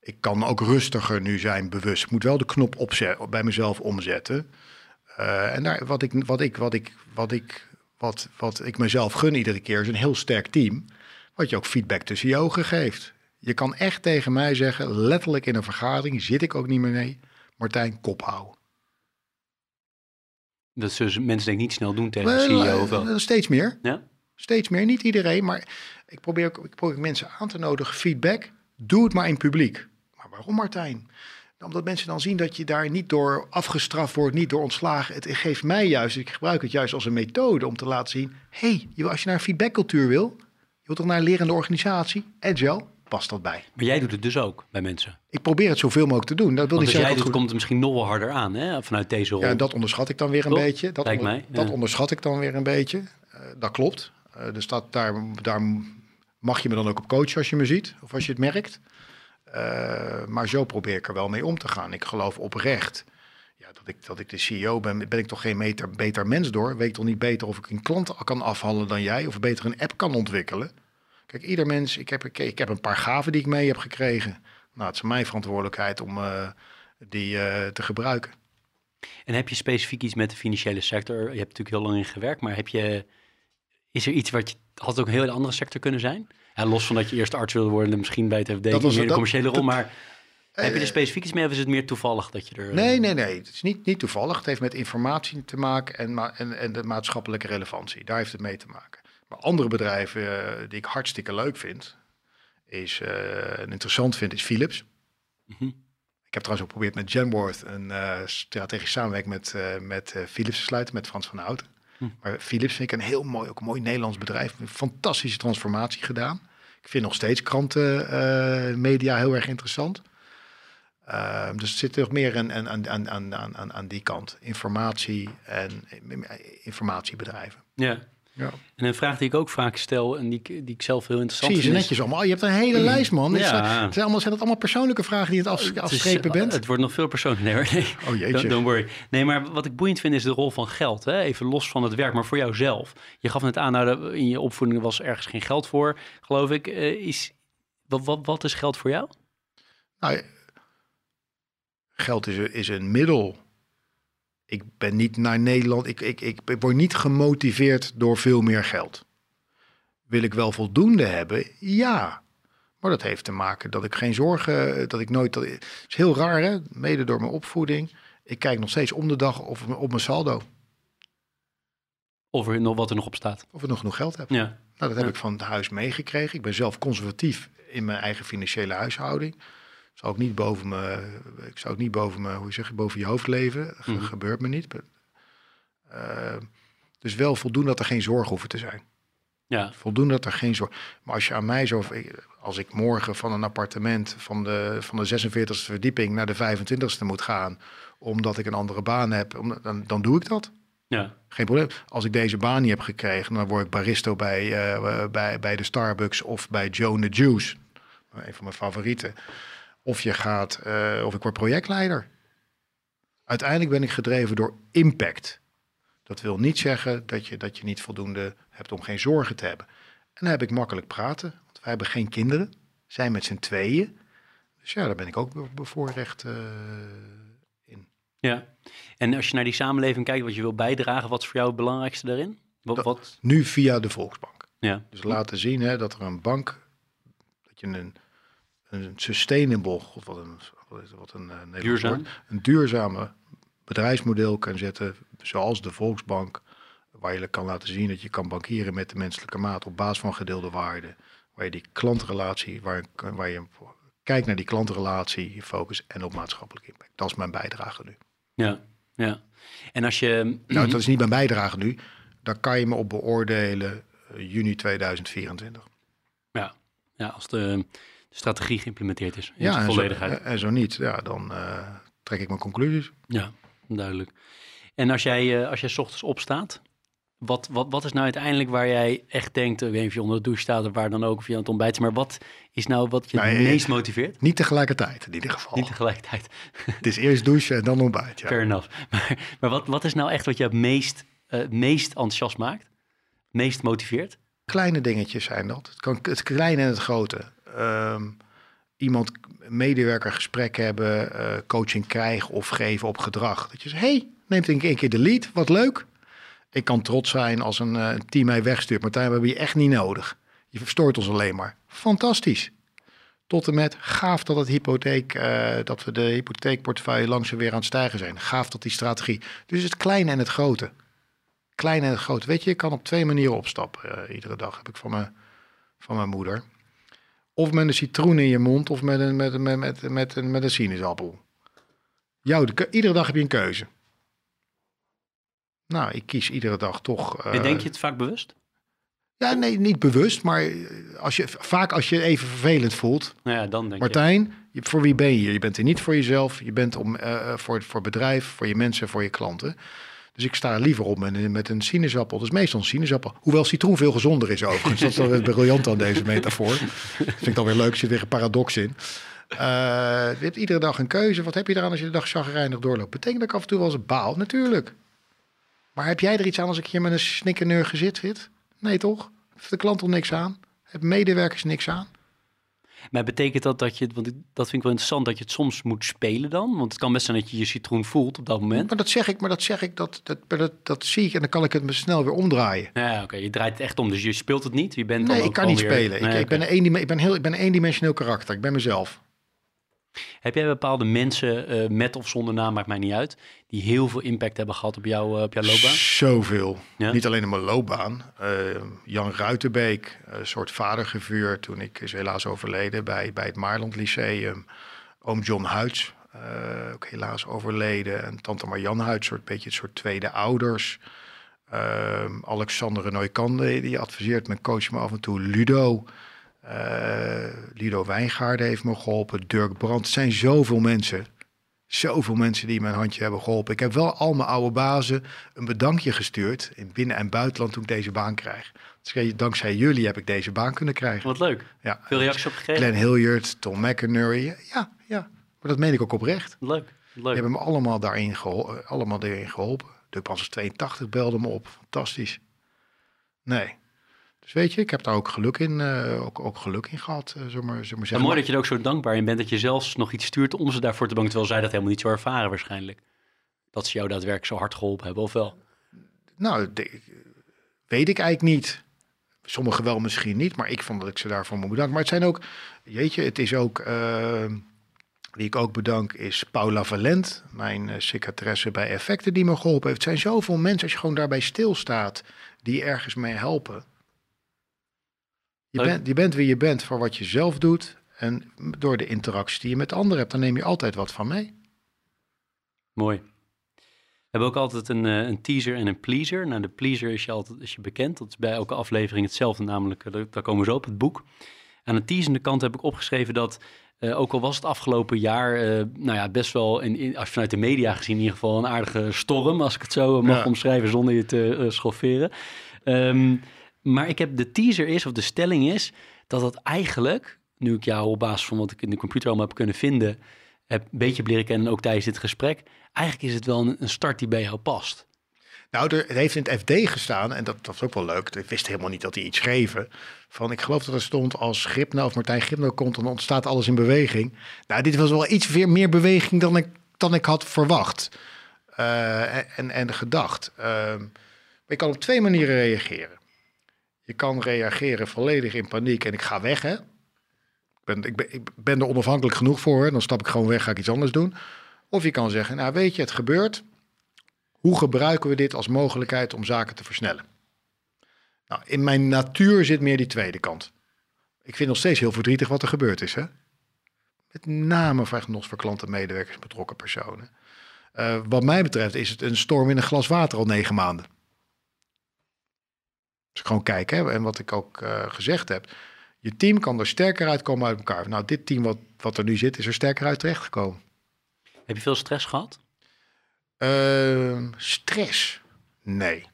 B: Ik kan ook rustiger nu zijn, bewust. Ik moet wel de knop bij mezelf omzetten. Eh, en daar, wat, ik, wat, ik, wat, ik, wat, ik, wat, wat ik mezelf gun iedere keer is een heel sterk team. Wat je ook feedback tussen je ogen geeft. Je kan echt tegen mij zeggen, letterlijk in een vergadering, zit ik ook niet meer mee. Martijn, kop houden.
C: Dat zullen mensen denk ik niet snel doen tegen een CEO of wel?
B: Eh, Steeds meer.
C: Ja?
B: Steeds meer, niet iedereen, maar ik probeer, ook- ik probeer mensen aan te nodigen. Feedback, doe het maar in publiek. Maar waarom Martijn? Omdat mensen dan zien dat je daar niet door afgestraft wordt, niet door ontslagen. Het geeft mij juist, ik gebruik het juist als een methode om te laten zien... hé, hey, als je naar een feedbackcultuur wil, je wilt toch naar een lerende organisatie, agile, past dat bij.
C: Maar jij doet het dus ook bij mensen.
B: Ik probeer het zoveel mogelijk te doen. Dat wil niet
C: als jij
B: zeggen
C: doet, komt het misschien nog wel harder aan hè? vanuit deze rol.
B: Ja, dat onderschat ik dan weer een beetje. Dat, onder-
C: mij,
B: dat onderschat ik dan weer een beetje. Eh, dat klopt. Eh, dus dat, daar, daar mag je me dan ook op coachen als je me ziet of als je het merkt. Eh, maar zo probeer ik er wel mee om te gaan. Ik geloof oprecht ja, dat, ik, dat ik de CEO ben. Ben ik toch geen meter, beter mens door? Weet ik toch niet beter of ik een klant kan afhandelen dan jij? Of beter een app kan ontwikkelen? Kijk, ieder mens, ik heb, ik, heb een paar gaven die ik mee heb gekregen. Nou, het is mijn verantwoordelijkheid om eh, die eh, te gebruiken.
C: En heb je specifiek iets met de financiële sector? Je hebt natuurlijk heel lang in gewerkt, maar heb je, is er iets wat je, had ook een heel andere sector kunnen zijn? Ja, los van dat je eerst arts wilde worden, misschien bij het FD,
B: Dat was-
C: meer commerciële rol, maar heb je er
B: Eh,
C: specifiek iets mee of is het meer toevallig dat je er... eh,
B: Nee, nee, nee. Het is niet, niet toevallig. Het heeft met informatie te maken en, ma- en, en de maatschappelijke relevantie. Daar heeft het mee te maken. Maar andere bedrijven eh, die ik hartstikke leuk vind, is, en interessant vind, is Philips.
C: Mhm.
B: Ik heb trouwens ook geprobeerd met Genworth een eh strategische samenwerking met, met Philips te sluiten, met Frans van Houten. Maar Philips vind ik een heel mooi, ook een mooi Nederlands bedrijf. Een fantastische transformatie gedaan. Ik vind nog steeds krantenmedia media heel erg interessant. Ehm, dus het zit nog meer aan, aan, aan, aan, aan, aan die kant. Informatie en informatiebedrijven.
C: Ja. Ja. En een vraag die ik ook vaak stel en die, die ik zelf heel interessant
B: Zie je
C: vind.
B: ze netjes allemaal. Je hebt een hele mm. lijst, man. Ja. Zijn, zijn, allemaal, zijn dat allemaal persoonlijke vragen die het afstrepen bent?
C: Het wordt nog veel persoonlijker. Nee, nee. Oh jeetje. Don't, worry. Nee, maar wat ik boeiend vind is de rol van geld. Hè? Even los van het werk, maar voor jouzelf. Je gaf net aan, nou, in je opvoeding was ergens geen geld voor, geloof ik. Uh, is, wat, wat, wat is geld voor jou?
B: Nou, geld is, is een middel ik ben niet naar Nederland. Ik, ik, ik, word niet gemotiveerd door veel meer geld. Wil ik wel voldoende hebben? Ja. Maar dat heeft te maken dat ik geen zorgen, dat ik nooit. Dat, het is heel raar, hè? Mede door mijn opvoeding. Ik kijk nog steeds om de dag of, op mijn saldo.
C: Of er nog wat er nog op staat.
B: Of ik nog genoeg geld heb. Ja. Nou, dat heb ik van het huis meegekregen. Ik ben zelf conservatief in mijn eigen financiële huishouding zou ik niet boven me, ik zou ook niet boven me, hoe zeg je, boven je hoofd leven. Mhm. gebeurt me niet. Uh, dus wel voldoen dat er geen zorgen hoeven te zijn. Ja. Voldoen dat er geen zorg. Maar als je aan mij zo, als ik morgen van een appartement van de, van de 46e verdieping naar de 25e moet gaan, omdat ik een andere baan heb, dan, dan doe ik dat. Ja. Geen probleem. Als ik deze baan niet heb gekregen, dan word ik baristo bij, uh, bij, bij de Starbucks of bij Joe the Juice. Een van mijn favorieten. Of je gaat, uh, of ik word projectleider. Uiteindelijk ben ik gedreven door impact. Dat wil niet zeggen dat je, dat je niet voldoende hebt om geen zorgen te hebben. En dan heb ik makkelijk praten, want wij hebben geen kinderen, zijn met z'n tweeën. Dus ja, daar ben ik ook bevoorrecht uh, in.
C: Ja, en als je naar die samenleving kijkt, wat je wil bijdragen, wat is voor jou het belangrijkste daarin? Wat, wat...
B: Nu via de Volksbank. Ja. Dus laten zien hè, dat er een bank, dat je een een sustainable, wat een, wat een uh, Duurzaam. een duurzame bedrijfsmodel kan zetten, zoals de Volksbank, waar je kan laten zien dat je kan bankieren met de menselijke maat op basis van gedeelde waarden, waar je die klantrelatie, waar, waar je kijkt naar die klantrelatie, je focus en op maatschappelijk impact. Dat is mijn bijdrage nu.
C: Ja, ja. En als je...
B: Nou, dat is niet mijn bijdrage nu. Daar kan je me op beoordelen uh, juni 2024.
C: Ja, ja als de strategie geïmplementeerd is. In ja, en volledigheid.
B: Zo, en zo niet, ja, dan uh, trek ik mijn conclusies.
C: Ja, duidelijk. En als jij, uh, als jij s ochtends opstaat, wat, wat, wat is nou uiteindelijk waar jij echt denkt, ik weet niet of je onder de douche staat of waar dan ook, of je aan het ontbijt maar wat is nou wat je het meest motiveert?
B: Niet tegelijkertijd, in ieder geval.
C: Niet tegelijkertijd.
B: Het is eerst douchen en dan ontbijt, ja.
C: Fair enough. Maar, maar wat, wat is nou echt wat je het meest, uh, meest enthousiast maakt? Meest motiveert?
B: Kleine dingetjes zijn dat. Het, kan, het kleine en het grote um, iemand, medewerker gesprek hebben, uh, coaching krijgen of geven op gedrag. Dat je zegt, hey, neemt een keer de lead, wat leuk. Ik kan trots zijn als een uh, team mij wegstuurt. Martijn, we hebben je echt niet nodig. Je verstoort ons alleen maar. Fantastisch. Tot en met gaaf dat, het hypotheek, uh, dat we de hypotheekportefeuille langzaam weer aan het stijgen zijn. Gaaf dat die strategie. Dus het kleine en het grote. Kleine en het grote. Weet je, je kan op twee manieren opstappen iedere dag. Heb ik van mijn, van mijn moeder. Of met een citroen in je mond of met een, met, met, met, met, een, met een sinaasappel. Jou, iedere dag heb je een keuze. Nou, ik kies iedere dag toch.
C: Uh, denk je het vaak bewust?
B: Ja, nee, niet bewust, maar als je, vaak als je even vervelend voelt.
C: Nou ja, dan denk
B: Martijn, je. voor wie ben je? Je bent er niet voor jezelf, je bent om, uh, voor, voor bedrijf, voor je mensen, voor je klanten. Dus ik sta liever op met, met een sinaasappel. Dat is meestal een sinaasappel. Hoewel citroen veel gezonder is overigens. dat is wel briljant aan deze metafoor. Dat vind ik dan weer leuk. Er zit weer een paradox in. Uh, je hebt iedere dag een keuze. Wat heb je eraan als je de dag chagrijnig doorloopt? Betekent dat ik af en toe wel eens baal? Natuurlijk. Maar heb jij er iets aan als ik hier met een snikkerneur gezit zit? Nee toch? Heeft de klant al niks aan? Hebben medewerkers niks aan?
C: Maar betekent dat dat je, want dat vind ik wel interessant, dat je het soms moet spelen dan? Want het kan best zijn dat je je citroen voelt op dat moment.
B: Maar dat zeg ik, maar dat zeg ik, dat, dat, dat, dat zie ik en dan kan ik het me snel weer omdraaien.
C: Ja, oké, je draait het echt om, dus je speelt het niet? Je bent
B: nee, ik kan niet spelen. ik, ik, ben een ik, ben heel, ik ben een eendimensioneel karakter, ik ben mezelf.
C: Heb jij bepaalde mensen, uh, met of zonder naam, maakt mij niet uit, die heel veel impact hebben gehad op, jou, uh, op jouw loopbaan?
B: Zoveel. Niet alleen op mijn loopbaan. Uh, Jan Ruitenbeek, een soort vadergevuur toen ik is helaas overleden bij, bij het Maarland Lyceum. Oom John Huids, ook helaas overleden. En tante Marjan Huids, soort beetje het soort tweede ouders. Ehm, Alexander Nooikande, die adviseert me, coach me af en toe. Ludo, uh, Ludo Wijngaarden heeft me geholpen. Dirk Brandt. Het zijn zoveel mensen. Zoveel mensen die mijn handje hebben geholpen. Ik heb wel al mijn oude bazen een bedankje gestuurd in binnen- en buitenland toen ik deze baan krijg. Dus dankzij jullie heb ik deze baan kunnen krijgen.
C: Wat leuk.
B: Ja.
C: Veel reacties op?
B: Glenn Hilliard, Tom McInerney. Ja, ja. Maar dat meen ik ook oprecht.
C: Leuk. Leuk.
B: Die hebben me allemaal daarin geholpen. Allemaal erin geholpen. De Panzers 82 belde me op. Fantastisch. Nee. Dus weet je, ik heb daar ook geluk in, uh, ook, ook geluk in gehad, uh, zullen maar, zullen maar zeggen.
C: mooi dat je er ook zo dankbaar in bent dat je zelfs nog iets stuurt om ze daarvoor te bedanken, terwijl zij dat helemaal niet zo ervaren waarschijnlijk. Dat ze jou daadwerkelijk zo hard geholpen hebben, of wel?
B: Nou, de, weet ik eigenlijk niet. Sommigen wel, misschien niet, maar ik vond dat ik ze daarvoor moet bedanken. Maar het zijn ook, jeetje, het is ook, uh, wie ik ook bedank, is Paula Valent, mijn uh, secretaresse bij Effecten, die me geholpen heeft. Het zijn zoveel mensen, als je gewoon daarbij stilstaat, die ergens mee helpen. Je, bent, je bent wie je bent voor wat je zelf doet. En door de interactie die je met anderen hebt, dan neem je altijd wat van mee.
C: Mooi. We hebben ook altijd een, uh, een teaser en een pleaser. Nou, de pleaser is je altijd is je bekend. Dat is bij elke aflevering hetzelfde, namelijk, uh, daar komen we zo op, het boek. Aan de teasende kant heb ik opgeschreven dat, uh, ook al was het afgelopen jaar, nou ja, best wel, in, in, als je vanuit de media gezien in ieder geval, een aardige storm, als ik het zo mag ja. omschrijven zonder je te schofferen. Um, maar ik heb de teaser is, of de stelling is, dat dat eigenlijk, nu ik jou op basis van wat ik in de computer allemaal heb kunnen vinden, heb een beetje leren kennen, ook tijdens dit gesprek, eigenlijk is het wel een, start die bij jou past.
B: Nou, er, heeft in het FD gestaan, en dat, dat was ook wel leuk. Ik wist helemaal niet dat hij iets schreven. Van, ik geloof dat er stond als Gripno of Martijn Gripno komt, dan ontstaat alles in beweging. Nou, dit was wel iets weer meer beweging dan ik, dan ik had verwacht uh, en, en gedacht. Uh, maar je kan op twee manieren reageren. Je kan reageren volledig in paniek en ik ga weg. Hè? Ik, ben, ik, ben, er onafhankelijk genoeg voor. Hè? Dan stap ik gewoon weg, ga ik iets anders doen. Of je kan zeggen, nou weet je, het gebeurt. Hoe gebruiken we dit als mogelijkheid om zaken te versnellen? Nou, in mijn natuur zit meer die tweede kant. Ik vind nog steeds heel verdrietig wat er gebeurd is. Hè? Met name nog voor klanten, medewerkers, betrokken personen. Uh, wat mij betreft is het een storm in een glas water al negen maanden. Dus gewoon kijken. Hè? En wat ik ook uh, gezegd heb. Je team kan er sterker uitkomen uit elkaar. Nou, dit team wat, wat er nu zit, is er sterker uit terechtgekomen.
C: Heb je veel stress gehad?
B: Uh, stress? Nee.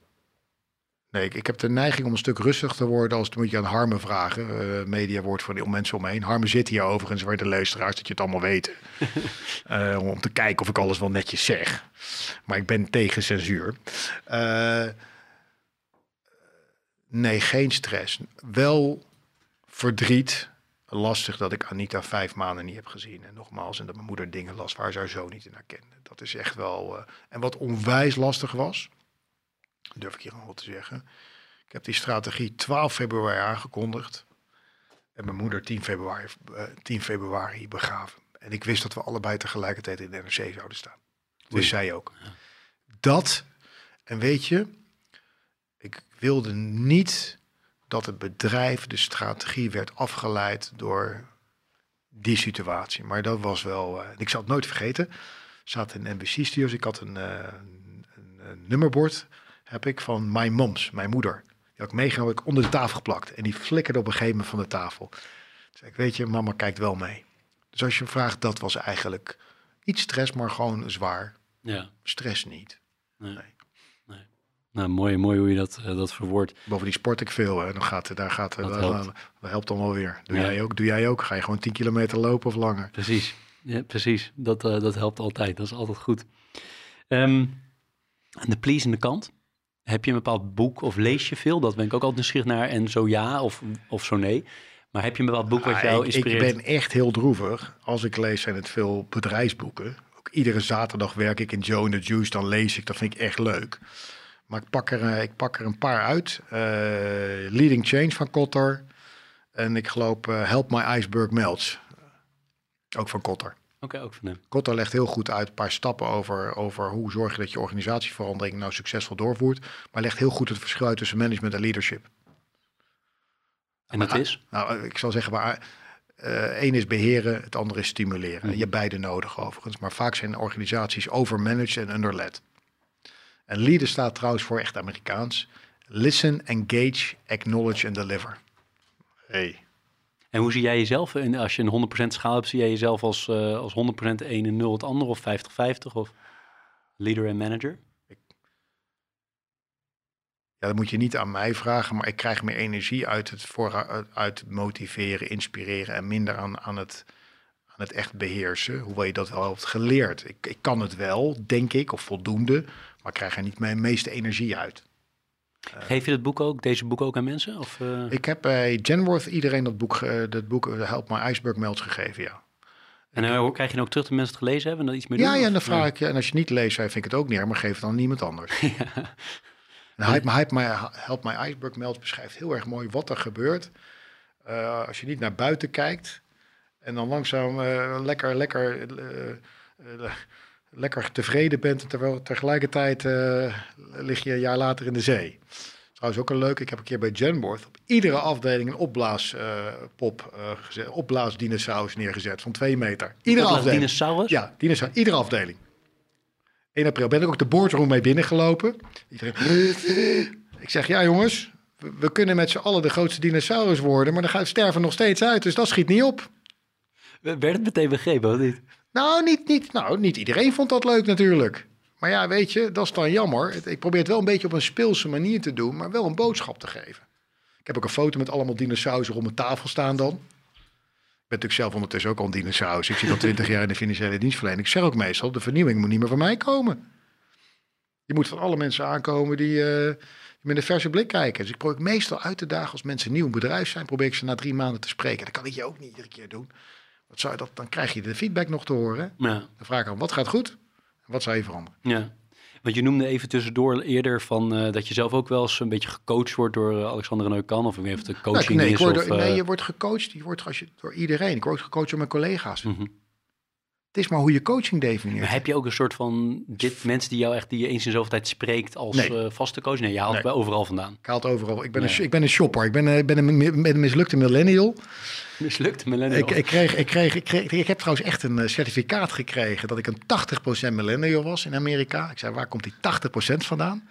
B: Nee, ik, ik, heb de neiging om een stuk rustig te worden. Als moet je aan Harme vragen. Uh, media wordt voor de mensen om me heen. Harme zit hier overigens, waar de luisteraars dat je het allemaal weten. uh, om te kijken of ik alles wel netjes zeg. Maar ik ben tegen censuur. Uh, Nee, geen stress. Wel verdriet. Lastig dat ik Anita vijf maanden niet heb gezien. En nogmaals, en dat mijn moeder dingen las waar haar zo niet in herkende. Dat is echt wel... Uh, en wat onwijs lastig was, durf ik hier al te zeggen. Ik heb die strategie 12 februari aangekondigd. En mijn moeder 10 februari, uh, 10 februari begraven. En ik wist dat we allebei tegelijkertijd in de NRC zouden staan. Dus zij ook. Ja. Dat, en weet je, wilde niet dat het bedrijf, de strategie werd afgeleid door die situatie. Maar dat was wel, uh, ik zal het nooit vergeten. Zat in NBC-studios, ik had een, uh, een, een, nummerbord, heb ik, van My Moms, mijn moeder. Die had ik meegenomen, ik onder de tafel geplakt. En die flikkerde op een gegeven moment van de tafel. Dus ik weet je, mama kijkt wel mee. Dus als je vraagt, dat was eigenlijk niet stress, maar gewoon zwaar.
C: Ja.
B: Stress niet.
C: Nee. nee. Nou, mooi, mooi hoe je dat, uh, dat verwoordt.
B: Bovendien sport ik veel. Hè. Dan gaat, daar gaat, dat, dat, helpt. dat helpt dan wel weer. Doe, ja. jij ook, doe jij ook? Ga je gewoon 10 kilometer lopen of langer?
C: Precies, ja, precies. Dat, uh, dat helpt altijd. Dat is altijd goed. Um, aan de pleasende kant. Heb je een bepaald boek of lees je veel? Dat ben ik ook altijd nieuwsgierig naar. En zo ja of, of zo nee. Maar heb je een bepaald boek wat jou inspireert?
B: Ik ben echt heel droevig. Als ik lees zijn het veel bedrijfsboeken. Ook iedere zaterdag werk ik in Joe and the Juice. Dan lees ik. Dat vind ik echt leuk. Maar ik pak er, ik pak er een paar uit. Uh, Leading Change van Kotter. En ik geloof uh, Help My Iceberg Melts. Ook van Kotter.
C: Oké, okay, ook van hem.
B: Kotter legt heel goed uit een paar stappen over, over hoe zorg je dat je organisatieverandering nou succesvol doorvoert. Maar legt heel goed het verschil uit tussen management en leadership.
C: En dat is?
B: Nou, ik zal zeggen, maar uh, één is beheren, het andere is stimuleren. Mm. Je hebt beide nodig overigens. Maar vaak zijn organisaties overmanaged en underled. En leader staat trouwens voor echt Amerikaans. Listen, engage, acknowledge and deliver. Hey.
C: En hoe zie jij jezelf? In, als je een 100% schaal hebt, zie jij jezelf als, uh, als 100% 1 en 0 het andere of 50-50 of leader en manager?
B: Ja, dat moet je niet aan mij vragen, maar ik krijg meer energie uit het, voor, uit motiveren, inspireren en minder aan, aan, het, aan het echt beheersen. Hoewel je dat wel hebt geleerd. Ik, ik kan het wel, denk ik, of voldoende, maar krijg er niet mijn meeste energie uit.
C: Geef je dat boek ook, deze boek ook aan mensen? Of, uh...
B: Ik heb bij Genworth iedereen dat boek, uh, dat boek Help My Iceberg Melts gegeven, ja.
C: En uh, krijg je dan ook terug de mensen het gelezen hebben en dat iets meer
B: ja,
C: doen?
B: Ja, en dan vraag ik je, en als je niet leest, vind ik het ook niet maar geef het dan niemand anders. ja. En Help, Help, My, Help My Iceberg Melts beschrijft heel erg mooi wat er gebeurt als je niet naar buiten kijkt en dan langzaam lekker, lekker lekker tevreden bent, terwijl tegelijkertijd uh, lig je een jaar later in de zee. Trouwens ook een leuk, ik heb een keer bij Genworth op iedere afdeling een opblaaspop, uh, uh, gezet, opblaasdinosaurus neergezet van twee meter. Iedere afdeling.
C: dinosaurus?
B: Ja, dinosaurus, iedere afdeling. 1 april ben ik ook de boardroom mee binnengelopen. Iedereen, ik zeg, ja jongens, we, we kunnen met z'n allen de grootste dinosaurus worden, maar dan gaat sterven nog steeds uit, dus dat schiet niet op.
C: Werd het meteen begrepen, of niet?
B: Nou niet, niet, nou, niet iedereen vond dat leuk natuurlijk. Maar ja, weet je, dat is dan jammer. Ik probeer het wel een beetje op een speelse manier te doen, maar wel een boodschap te geven. Ik heb ook een foto met allemaal dinosaurussen rond mijn tafel staan dan. Ik ben natuurlijk zelf ondertussen ook al een dinosaurus. Ik zit al twintig jaar in de financiële dienstverlening. Ik zeg ook meestal, de vernieuwing moet niet meer van mij komen. Je moet van alle mensen aankomen die, die met een verse blik kijken. Dus ik probeer meestal uit te dagen als mensen nieuw bedrijf zijn, probeer ik ze na drie maanden te spreken. Dat kan ik je ook niet iedere keer doen. Wat zou je dat, dan krijg je de feedback nog te horen.
C: Ja.
B: Dan vraag ik dan, wat gaat goed? Wat zou je veranderen?
C: Ja. Want je noemde even tussendoor eerder van uh, dat je zelf ook wel eens een beetje gecoacht wordt door uh, Alexander Neukan. Of even de coaching
B: nee, nee,
C: is.
B: Word,
C: of,
B: uh... nee,
C: uh,
B: je wordt gecoacht. Je wordt als je, door iedereen. Ik word gecoacht door mijn collega's. Mm -hmm. Het is maar hoe je coaching definieert.
C: Maar heb je ook een soort van dit, mensen die jou echt die je eens in zoveel tijd spreekt als
B: nee.
C: vaste coach? Nee, je haalt nee. bij overal vandaan.
B: Ik haal het overal. Ik ben, nee. een, ik ben een shopper. Ik ben, ik ben een, een mislukte millennial.
C: Mislukte millennial.
B: Ik, ik, kreeg, ik, kreeg, ik, kreeg, ik heb trouwens echt een certificaat gekregen dat ik een 80% millennial was in Amerika. Ik zei, waar komt die 80% vandaan?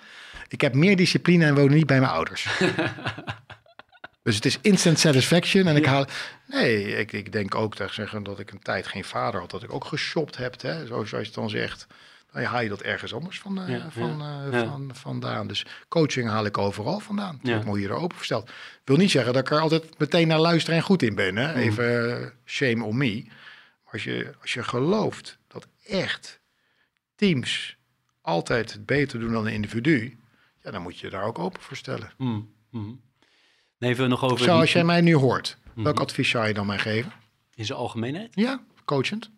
B: Ik heb meer discipline en woon niet bij mijn ouders. dus het is instant satisfaction. En ik haal. Nee, ik, ik denk ook dat, zeggen, dat ik een tijd geen vader had. Dat ik ook geshopt heb. Hè, zoals je het dan zegt. Dan haal je dat ergens anders van, uh, ja, van, uh, ja. van, vandaan. Dus coaching haal ik overal vandaan. Ja. Ik moet je er open versteld. wil niet zeggen dat ik er altijd meteen naar luister en goed in ben. Hè? Mm. Even uh, shame on me. Maar als je, als je gelooft dat echt teams altijd het beter doen dan een individu. Ja, dan moet je daar ook open voor stellen.
C: Mm. Mm. Even nog over.
B: Zoals jij mij nu hoort, welk advies zou je dan mij geven?
C: In zijn algemeenheid?
B: Ja, coachend.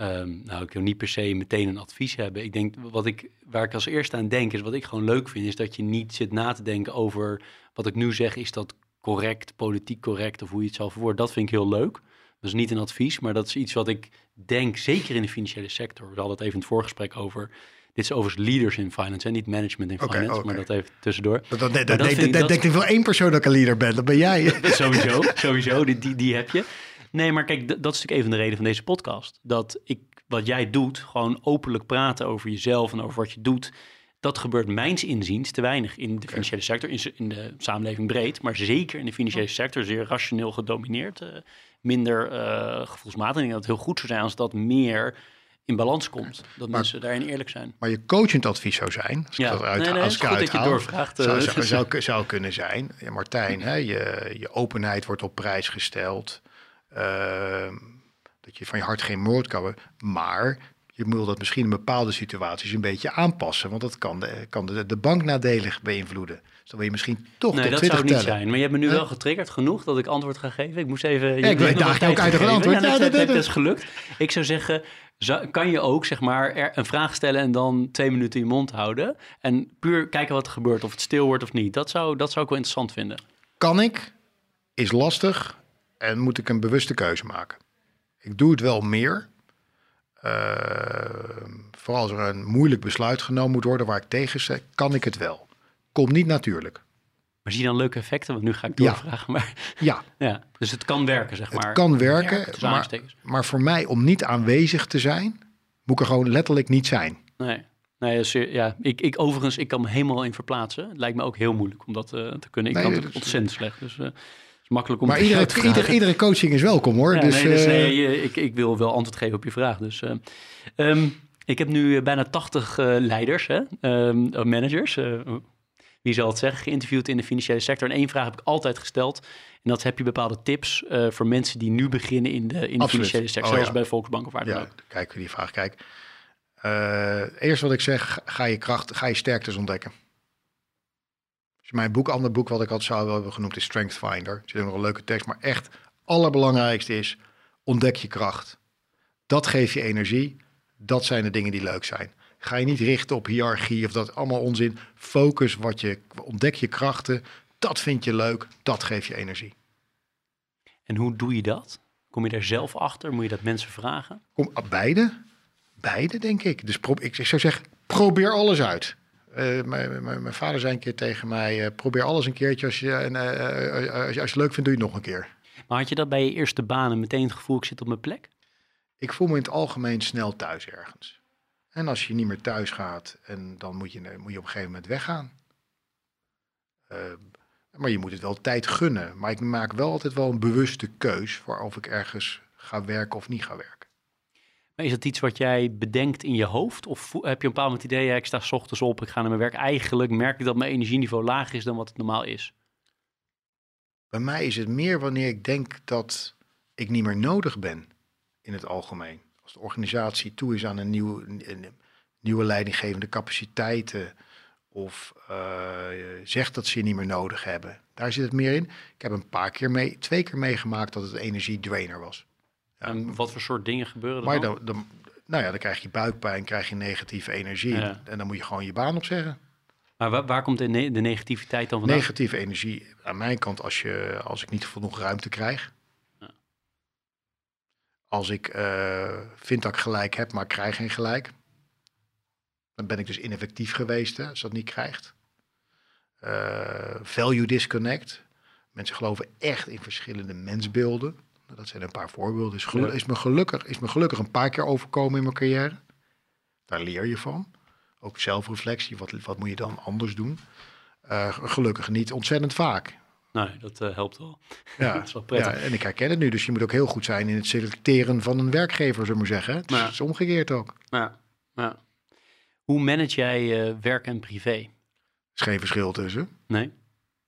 C: Um, nou, ik wil niet per se meteen een advies hebben. Ik denk, wat ik, waar ik als eerste aan denk, is wat ik gewoon leuk vind, is dat je niet zit na te denken over wat ik nu zeg, is dat correct, politiek correct of hoe je het zal verwoorden. Dat vind ik heel leuk. Dat is niet een advies, maar dat is iets wat ik denk, zeker in de financiële sector. We hadden het even in het voorgesprek over. Dit is overigens leaders in finance en niet management in finance, maar dat even tussendoor.
B: Dat, dat, dat, dat, denkt wel één persoon dat ik een leader ben. Dat ben jij.
C: sowieso, sowieso, die, die, die heb je. Nee, maar kijk, dat is natuurlijk even de reden van deze podcast. Dat ik, wat jij doet, gewoon openlijk praten over jezelf en over wat je doet. Dat gebeurt mijns inziens te weinig in de financiële sector, in, de samenleving breed. Maar zeker in de financiële sector, zeer rationeel gedomineerd. eh, minder eh gevoelsmatig. Ik denk dat het heel goed zou zijn als dat meer in balans komt. Dat mensen daarin eerlijk zijn.
B: Maar je coachend advies zou zijn, als ik
C: Ja.
B: dat uit,
C: Nee, nee,
B: als ik
C: dat je doorvraagt, eh.
B: zou, zou, zou, zou kunnen zijn. Ja, Martijn, hè, je, je openheid wordt op prijs gesteld. Ehm, dat je van je hart geen moord kan hebben. Maar je moet dat misschien in bepaalde situaties een beetje aanpassen. Want dat kan de, kan de, de bank nadelig beïnvloeden. Dus dan wil je misschien toch
C: Nee,
B: tot
C: dat
B: 20
C: zou niet
B: tellen.
C: zijn. Maar je hebt me nu
B: Huh?
C: wel getriggerd genoeg dat ik antwoord ga geven. Ik moest even...
B: ik
C: hebt
B: weet daar ook uit een antwoord.
C: Ja,
B: Ja,
C: dat,
B: dat-
C: dat,
B: dat-
C: dat is gelukt. Ik zou zeggen, zou- kan je ook zeg maar er een vraag stellen en dan twee minuten je mond houden. En puur kijken wat er gebeurt, of het stil wordt of niet. Dat zou, dat zou ik wel interessant vinden.
B: Kan ik, is lastig en moet ik een bewuste keuze maken. Ik doe het wel meer. Eh, vooral als er een moeilijk besluit genomen moet worden waar ik tegen zeg, kan ik het wel. Komt niet natuurlijk.
C: Maar zie je dan leuke effecten? Want nu ga ik
B: Ja.
C: doorvragen. Maar,
B: Ja,
C: ja, dus het kan werken, zeg maar.
B: het kan werken, maar, maar voor mij om niet aanwezig te zijn, moet ik er gewoon letterlijk niet zijn.
C: Nee. Nee, dus, ja, ik, ik overigens, ik kan me helemaal in verplaatsen. Het lijkt me ook heel moeilijk om dat eh, te kunnen. Ik
B: Nee,
C: kan het ontzettend slecht. Dus eh, makkelijk om
B: Maar iedere,
C: te
B: iedere, iedere coaching is welkom hoor.
C: Ja,
B: dus,
C: nee, dus
B: eh,
C: nee, eh, ik, ik wil wel antwoord geven op je vraag. Dus, eh, ehm, ik heb nu bijna 80 eh, leiders, hè, ehm, eh, managers, wie zal het zeggen, geïnterviewd in de financiële sector. En één vraag heb ik altijd gesteld. En dat heb je bepaalde tips voor mensen die nu beginnen in de, in de financiële sector.
B: Oh,
C: zoals
B: ja.
C: bij Volksbank of waar dan
B: ja,
C: ook.
B: kijk die vraag. Kijk, eerst wat ik zeg, ga je kracht, ga je sterktes ontdekken. Mijn boek, ander boek wat ik had zou hebben genoemd is Strength Finder. Er zit nog een leuke tekst, maar echt allerbelangrijkste is ontdek je kracht. Dat geeft je energie. Dat zijn de dingen die leuk zijn. Ga je niet richten op hiërarchie of dat allemaal onzin. Focus wat je ontdek je krachten. Dat vind je leuk. Dat geeft je energie.
C: En hoe doe je dat? Kom je daar zelf achter? Moet je dat mensen vragen?
B: Kom, ah, beide. Beide, denk ik. Dus pro- ik zou zeggen, probeer alles uit. Eh, mijn, mijn, mijn vader zei een keer tegen mij, eh, probeer alles een keertje. Als je, en, eh, eh, als, je, als je het leuk vindt, doe je het nog een keer.
C: Maar had je dat bij je eerste banen meteen het gevoel, ik zit op mijn plek?
B: Ik voel me in het algemeen snel thuis ergens. En als je niet meer thuis gaat, en dan moet je, moet je op een gegeven moment weggaan. Maar je moet het wel tijd gunnen. Maar ik maak wel altijd wel een bewuste keus voor of ik ergens ga werken of niet ga werken.
C: Is dat iets wat jij bedenkt in je hoofd? Of heb je een bepaald moment idee, ik sta 's ochtends op, ik ga naar mijn werk. Eigenlijk merk ik dat mijn energieniveau lager is dan wat het normaal is.
B: Bij mij is het meer wanneer ik denk dat ik niet meer nodig ben in het algemeen. Als de organisatie toe is aan een, nieuw, een nieuwe leidinggevende capaciteiten of eh, zegt dat ze je niet meer nodig hebben. Daar zit het meer in. Ik heb een paar keer mee, twee keer meegemaakt dat het energiedrainer was.
C: En wat voor soort dingen gebeuren er
B: Maar
C: dan?
B: dan, nou ja, dan krijg je buikpijn, krijg je negatieve energie en dan moet je gewoon je baan opzeggen.
C: Maar waar, waar komt de, ne- de negativiteit dan vandaan?
B: Negatieve energie aan mijn kant als, je, als ik niet genoeg ruimte krijg.
C: Ja.
B: Als ik eh, vind dat ik gelijk heb, maar ik krijg geen gelijk. Dan ben ik dus ineffectief geweest hè, als dat niet krijgt. Eh, value disconnect. Mensen geloven echt in verschillende mensbeelden. Dat zijn een paar voorbeelden. Is, gelu-
C: Ja.
B: is, me gelukkig, is me gelukkig een paar keer overkomen in mijn carrière. Daar leer je van. Ook zelfreflectie. Wat, wat moet je dan anders doen? Eh, gelukkig niet ontzettend vaak.
C: Nee, dat eh, helpt wel.
B: Ja,
C: Dat is wel prettig.
B: Ja, en ik herken het nu. Dus je moet ook heel goed zijn in het selecteren van een werkgever, zullen we zeggen. Het is,
C: Ja.
B: het is omgekeerd ook. Er
C: Ja, ja. Hoe manage jij eh, werk en privé?
B: is geen verschil tussen.
C: Nee?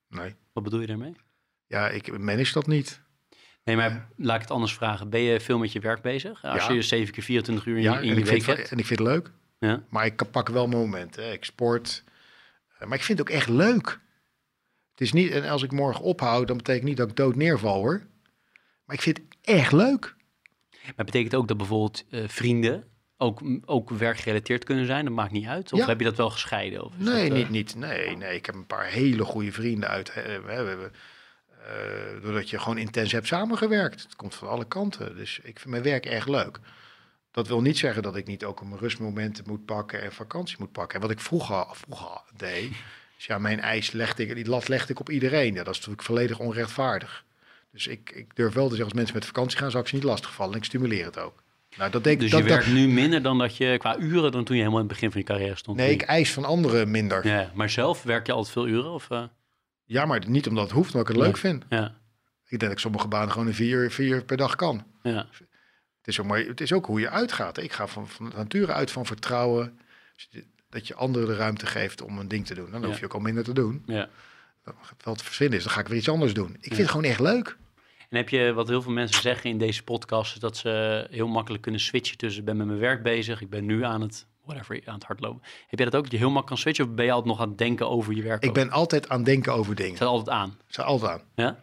B: Nee.
C: Wat bedoel je daarmee?
B: Ja, ik manage dat niet.
C: Nee, maar laat ik het anders vragen. Ben je veel met je werk bezig? Als je 7 keer 24 uur in,
B: Ja,
C: je, in week
B: vind,
C: hebt?
B: en ik vind het leuk.
C: Ja.
B: Maar ik pak wel mijn momenten. Ik sport. Eh, Maar ik vind het ook echt leuk. Het is niet, en als ik morgen ophoud, dan betekent niet dat ik dood neerval hoor. Maar ik vind het echt leuk.
C: Maar betekent ook dat bijvoorbeeld eh, vrienden ook, ook werkgerelateerd kunnen zijn? Dat maakt niet uit? Of
B: Ja.
C: heb je dat wel gescheiden? Of
B: Nee,
C: dat, eh,
B: niet, niet. Nee, nee, ik heb een paar hele goede vrienden uit. We hebben, eh, doordat je gewoon intens hebt samengewerkt. Het komt van alle kanten. Dus ik vind mijn werk echt leuk. Dat wil niet zeggen dat ik niet ook mijn rustmomenten moet pakken en vakantie moet pakken. En wat ik vroeger, vroeger deed, is ja, mijn eis legde ik, die lat legde ik op iedereen. Ja, dat is natuurlijk volledig onrechtvaardig. Dus ik, ik durf wel te zeggen, als mensen met vakantie gaan, zou ik ze niet lastigvallen. En ik stimuleer het ook. Nou, dat denk,
C: Dus
B: dat,
C: je
B: dat-
C: werkt nu minder dan dat je qua uren dan toen je helemaal in het begin van je carrière stond?
B: nee, ik eis van anderen minder. Ja,
C: maar zelf werk je altijd veel uren? Of, eh,
B: maar niet omdat het hoeft, maar ik het leuk vind.
C: ja,
B: Ik denk dat ik sommige banen gewoon in vier, vier uur per dag kan.
C: ja.
B: Het is, ook maar, het is ook hoe je uitgaat. Ik ga van, van nature uit van vertrouwen. Dat je anderen de ruimte geeft om een ding te doen. Dan hoef
C: Ja.
B: je ook al minder te doen.
C: ja.
B: Dan het verzinnen is, dan ga ik weer iets anders doen. Ik vind
C: Ja.
B: het gewoon echt leuk.
C: En heb je, wat heel veel mensen zeggen in deze podcast, dat ze heel makkelijk kunnen switchen tussen ik ben met mijn werk bezig, ik ben nu aan het, whatever, aan het hardlopen. Heb jij dat ook, dat je heel makkelijk kan switchen of ben je altijd nog aan het denken over je werk?
B: Ik
C: ook?
B: ben altijd aan het denken over dingen.
C: Staat altijd aan,
B: Ze altijd aan.
C: ja?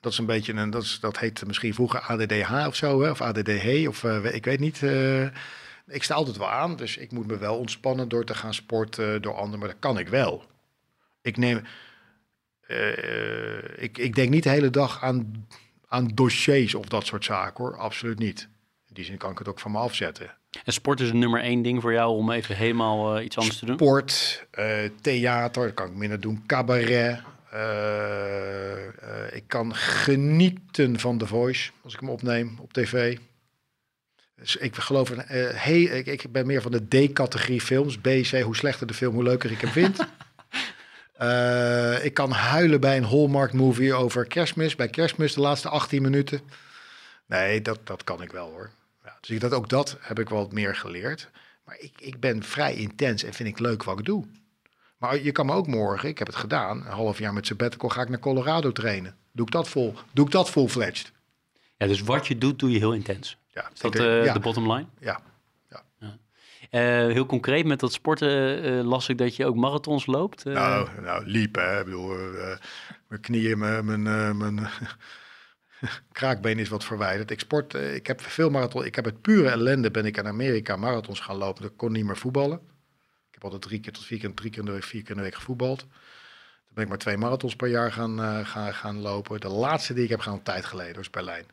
B: Dat is een beetje een, dat, is, dat heet misschien vroeger ADDH of zo, hè? of ADDH, of eh, ik weet niet. eh. ik sta altijd wel aan, dus ik moet me wel ontspannen door te gaan sporten, door anderen, maar dat kan ik wel. Ik neem, eh, ik, ik denk niet de hele dag aan, aan dossiers of dat soort zaken hoor, absoluut niet. In die zin kan ik het ook van me afzetten.
C: En sport is een nummer één ding voor jou om even helemaal eh, iets anders te doen?
B: Sport, eh, theater, dat kan ik minder doen. Cabaret. eh, ik kan genieten van The Voice als ik hem opneem op tv. Dus ik geloof, hey, ik, ik ben meer van de D-categorie films. B, C, hoe slechter de film, hoe leuker ik hem vind. Ik kan huilen bij een Hallmark movie over kerstmis. Bij kerstmis de laatste 18 minuten. Nee, dat, dat kan ik wel hoor. Ja, dus ik, dat, ook dat heb ik wel meer geleerd. Maar ik, ik ben vrij intens en vind ik leuk wat ik doe. Maar je kan me ook morgen, ik heb het gedaan, een half jaar met sabbatical ga ik naar Colorado trainen. Doe ik dat vol? Doe ik dat full-fledged?
C: Ja, dus wat je doet, doe je heel intens.
B: Ja,
C: Is dat eh,
B: ja,
C: de bottom line?
B: ja.
C: Eh, heel concreet met dat sporten eh, las ik dat je ook marathons loopt.
B: Nou, nou, liep hè. Ik bedoel, mijn knieën, mijn, mijn, mijn kraakbeen is wat verwijderd. Ik eh, ik heb veel marathon. Ik heb het pure ellende ben ik in Amerika marathons gaan lopen. Ik kon niet meer voetballen. Ik heb altijd drie keer tot vier keer, drie keer in week, vier keer in de week gevoetbald. Toen ben ik maar twee marathons per jaar gaan, eh, gaan, gaan lopen. De laatste die ik heb gedaan, een tijd geleden, was Berlijn.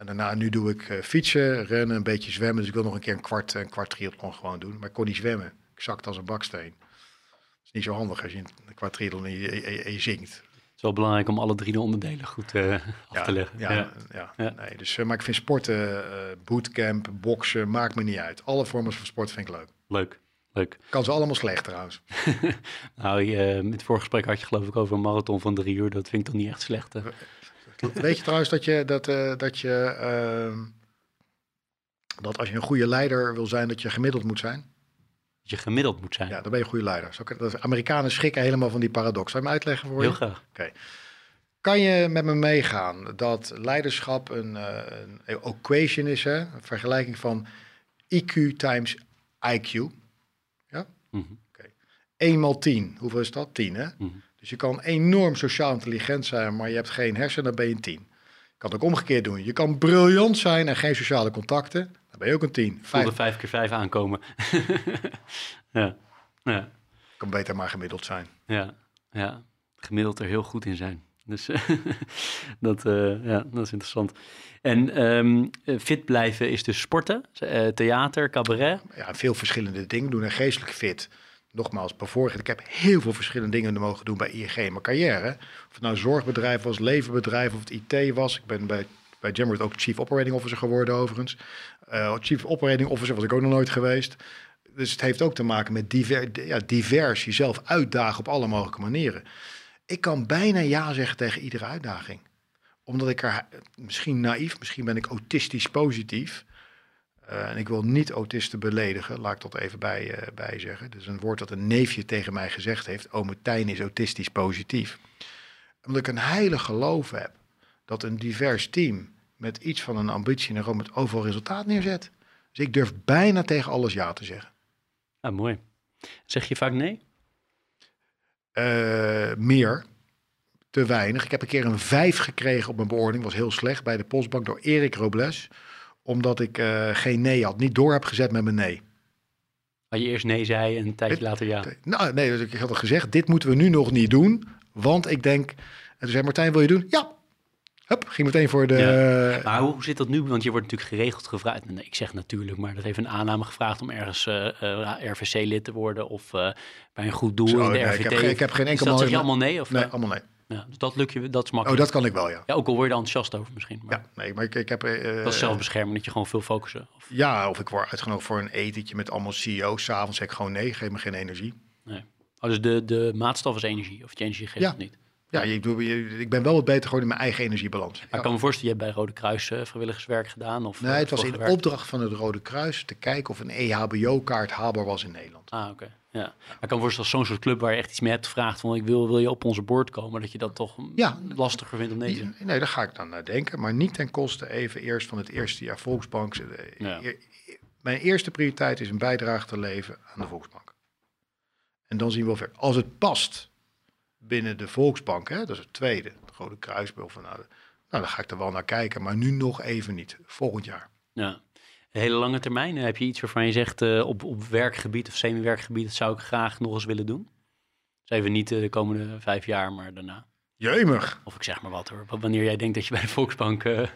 B: En daarna, nu doe ik eh, fietsen, rennen, een beetje zwemmen. Dus ik wil nog een keer een kwart, een kwart triathlon gewoon doen. Maar ik kon niet zwemmen. Ik zakte als een baksteen. Dat is niet zo handig als je een kwart triathlon je, je, zingt.
C: Is wel belangrijk om alle drie de onderdelen goed eh, af te leggen.
B: Ja,
C: Ja.
B: ja.
C: Ja.
B: Nee, dus, eh, maar ik vind sporten, eh, bootcamp, boksen, maakt me niet uit. Alle vormen van sport vind ik leuk.
C: Leuk, leuk.
B: Kan ze allemaal slecht trouwens.
C: Nou, je, met het voorgesprek had je geloof ik over een marathon van drie uur. Dat vind ik toch niet echt slecht. hè?
B: Weet je trouwens dat je, dat, dat je ehm, dat als je een goede leider wil zijn, dat je gemiddeld moet zijn?
C: Je gemiddeld moet zijn.
B: Ja, dan ben je een goede leider. Zo dat- Amerikanen schrikken helemaal van die paradox. Zou je me uitleggen voor
C: Heel
B: je?
C: graag.
B: Kan je met me meegaan dat leiderschap een, eh, een equation is, hè? een vergelijking van IQ times IQ?
C: Mhm.
B: 1 maal 10, hoeveel is dat? 10, hè?
C: Mhm.
B: Dus je kan enorm sociaal intelligent zijn, maar je hebt geen hersenen, dan ben je een 10. Kan het ook omgekeerd doen. Je kan briljant zijn en geen sociale contacten, dan ben je ook een 10.
C: Ik voelde
B: Vijf
C: vijf keer vijf aankomen. ja. Ja.
B: kan beter maar gemiddeld zijn.
C: Ja. ja. Gemiddeld er heel goed in zijn. Dus dat, eh, ja, dat is interessant. En ehm, eh, fit blijven is dus sporten, eh, theater, cabaret.
B: Ja, veel verschillende dingen doen en geestelijk fit. Nogmaals, bevorderd. Ik heb heel veel verschillende dingen mogen doen bij ING in mijn carrière. Of het nou zorgbedrijf was, leverbedrijf of het IT was. Ik ben bij, bij ook Chief Operating Officer geworden overigens. Eh, Chief Operating Officer was ik ook nog nooit geweest. Dus het heeft ook te maken met diver, ja, divers jezelf uitdagen op alle mogelijke manieren. Ik kan bijna ja zeggen tegen iedere uitdaging. Omdat ik er misschien naïef, misschien ben ik autistisch positief. Eh, en ik wil niet autisten beledigen, laat ik dat even bij, eh, bij zeggen. Dus een woord dat een neefje tegen mij gezegd heeft. Ome Tijn is autistisch positief. Omdat ik een heilig geloof heb dat een divers team met iets van een ambitie en met overal resultaat neerzet. Dus ik durf bijna tegen alles ja te zeggen.
C: Ah, mooi. Zeg je vaak nee?
B: Eh, meer, te weinig. Ik heb een keer een vijf gekregen op mijn beoordeling. Was heel slecht bij de postbank door Erik Robles. Omdat ik eh, geen nee had. Niet door heb gezet met mijn nee.
C: Waar je eerst nee zei en een tijdje
B: Dit-
C: later ja.
B: Nou, nee, dus ik had al gezegd, dit moeten we nu nog niet doen. Want ik denk... En toen zei Martijn, wil je doen? Ja. Hup, ging meteen voor de...
C: Maar hoe, hoe zit dat nu? Want je wordt natuurlijk geregeld gevraagd. Nee, ik zeg natuurlijk, maar dat heeft een aanname gevraagd om ergens eh, eh, RVC-lid te worden of bij een goed doel
B: Zo,
C: in de
B: nee,
C: RVT.
B: ik, heb, geen- ik heb geen
C: Dus
B: enkel...
C: dat zeg je allemaal nee? Of,
B: Nee, allemaal nee.
C: Ja, dus dat lukt je, dat is
B: Oh,
C: makkelijk.
B: dat kan ik wel, ja.
C: Ja, ook al word je er enthousiast over misschien. Maar
B: Ja, nee, maar ik, ik heb... eh,
C: dat is zelfbescherming, dat je gewoon veel focussen. Of,
B: Ja, of ik word uitgenodigd voor een etentje met allemaal CEO's. S'avonds zeg ik gewoon nee, geef me geen energie.
C: nee. Oh, dus de, de maatstaf is energie, of je energie geeft
B: Ja.
C: niet.
B: Ja, ik je- ik ben wel wat beter gewoon in mijn eigen energiebalans.
C: Maar
B: Ja.
C: ik kan me voorstellen, je hebt bij Rode Kruis eh, vrijwilligerswerk gedaan? Of,
B: Nee,
C: eh,
B: het was in
C: gewerkt?
B: opdracht van het Rode Kruis te kijken of een EHBO-kaart haalbaar was in Nederland.
C: Ah, oké. Ja. Maar ik kan me voorstellen, als zo'n soort club waar je echt iets mee hebt gevraagd van ik wil, wil je op onze boord komen, dat je dat toch
B: Ja.
C: lastiger vindt om nee te.
B: Nee, daar ga ik dan naar denken. Maar niet ten koste even eerst van het eerste jaar Volksbank. Eh,
C: Ja.
B: e- e- Mijn eerste prioriteit is een bijdrage te leveren aan de Volksbank. En dan zien we wel ver. Als het past binnen de Volksbank, hè, dat is het tweede, het Rode Kruis, of nou, nou, dan ga ik er wel naar kijken. Maar nu nog even niet. Volgend jaar.
C: Ja. Hele lange termijn, eh, heb je iets waarvan je zegt eh, op, op werkgebied of semi-werkgebied, zou ik graag nog eens willen doen? Even niet eh, de komende vijf jaar, maar daarna.
B: Jeumig.
C: Of ik zeg maar wat hoor. Wanneer jij denkt dat je bij de Volksbank eh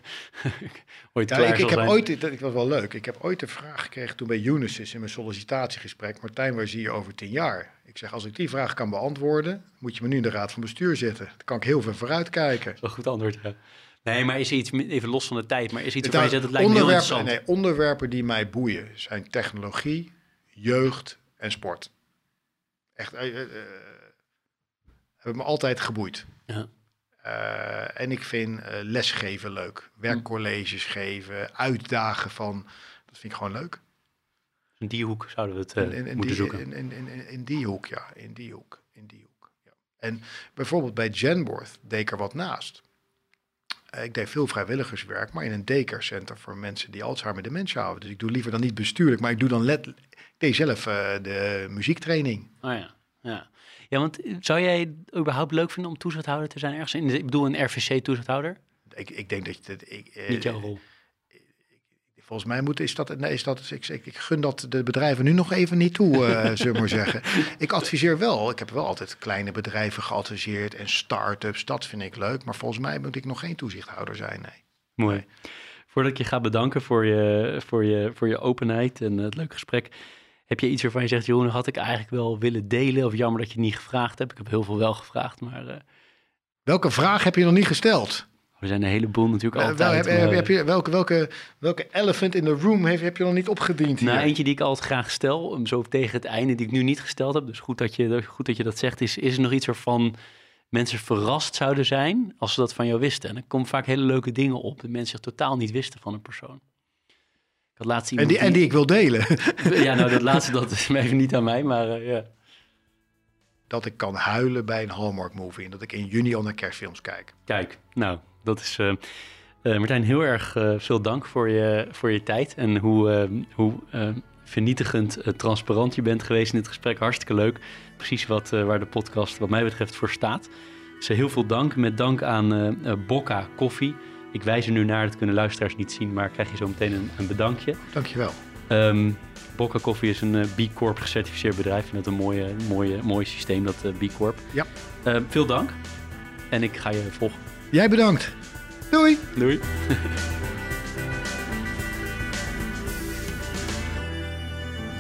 C: ooit
B: Ja,
C: klaar
B: ik, ik heb
C: zijn.
B: ooit, dat was wel leuk, ik heb ooit de vraag gekregen toen bij Unisys in mijn sollicitatiegesprek, Martijn, waar zie je over tien jaar? Ik zeg, als ik die vraag kan beantwoorden, moet je me nu in de raad van bestuur zetten. Dan kan ik heel ver vooruit kijken.
C: Dat is wel goed antwoord. Nee, maar is er iets, even los van de tijd, maar is er iets waarvan je zegt, het lijkt me heel interessant.
B: nee, onderwerpen die mij boeien zijn technologie, jeugd en sport. Echt, eh, hebben me altijd geboeid.
C: Ja.
B: Eh, en ik vind eh, lesgeven leuk. Werkcolleges geven, uitdagen van, dat vind ik gewoon leuk.
C: In die hoek zouden we het eh,
B: In- in- in
C: moeten
B: die,
C: zoeken.
B: In, in, in, in die hoek, ja. In die hoek. In die hoek. Ja. En bijvoorbeeld bij Genworth deed ik er wat naast. Eh, Ik deed veel vrijwilligerswerk, maar in een daycare-center voor mensen die Alzheimer dementie hebben. Dus ik doe liever dan niet bestuurlijk, maar ik doe dan let. Ik deed zelf eh, de muziektraining.
C: Oh ja, ja. Ja, want zou jij het überhaupt leuk vinden om toezichthouder te zijn ergens? In, ik bedoel een RVC-toezichthouder?
B: Ik, ik denk dat je. Ik, eh,
C: Niet jouw rol.
B: Volgens mij moet, is dat, nee, is dat ik, ik, ik gun dat de bedrijven nu nog even niet toe, eh zullen we maar zeggen. Ik adviseer wel, ik heb wel altijd kleine bedrijven geadviseerd en start-ups, dat vind ik leuk. Maar volgens mij moet ik nog geen toezichthouder zijn, nee.
C: Mooi. Voordat ik je ga bedanken voor je, voor je, voor je openheid en het leuke gesprek. Heb je iets waarvan je zegt, Jeroen, had ik eigenlijk wel willen delen? Of jammer dat je het niet gevraagd hebt. Ik heb heel veel wel gevraagd, maar eh,
B: Welke vraag heb je nog niet gesteld?
C: er zijn een heleboel natuurlijk
B: Eh,
C: altijd.
B: wel, heb,
C: maar,
B: heb, heb je, welke, welke, welke elephant in the room heb, heb je nog niet opgediend hier?
C: Nou, eentje die ik altijd graag stel, zo tegen het einde, die ik nu niet gesteld heb. Dus goed dat je, goed dat, je dat zegt. Is, is er nog iets waarvan mensen verrast zouden zijn als ze dat van jou wisten? En er komen vaak hele leuke dingen op dat mensen zich totaal niet wisten van een persoon. Ik had laatst
B: en, die, en die ik wil delen.
C: Ja, nou dat laatste dat is even niet aan mij, maar eh, ja.
B: dat ik kan huilen bij een Hallmark movie en dat ik in juni al naar kerstfilms kijk.
C: Kijk, nou, dat is... eh eh, Martijn, heel erg veel dank voor je, voor je tijd en hoe, hoe vernietigend transparant je bent geweest in dit gesprek. Hartstikke leuk. Precies wat, waar de podcast wat mij betreft voor staat. Dus heel veel dank. Met dank aan Bocca Koffie. Ik wijs er nu naar, dat kunnen luisteraars niet zien, maar krijg je zo meteen een, een bedankje.
B: Dankjewel.
C: Ehm Bocca Koffie is een eh, B Corp gecertificeerd bedrijf. En dat een mooie, mooie, mooi systeem, dat eh, B Corp.
B: Ja.
C: Eh, veel dank. En ik ga je volgen.
B: Jij bedankt. Doei.
C: Doei.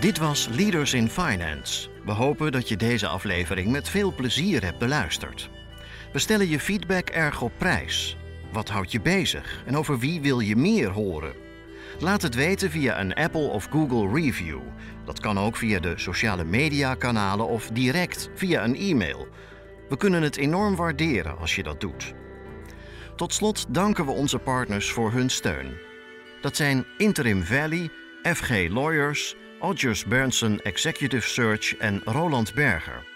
A: Dit was Leaders in Finance. We hopen dat je deze aflevering met veel plezier hebt beluisterd. We stellen je feedback erg op prijs. Wat houdt je bezig en over wie wil je meer horen? Laat het weten via een Apple of Google review. Dat kan ook via de sociale media kanalen of direct via een e-mail. We kunnen het enorm waarderen als je dat doet. Tot slot danken we onze partners voor hun steun. Dat zijn Interim Valley, FG Lawyers, Odgers Berndsen Executive Search en Roland Berger.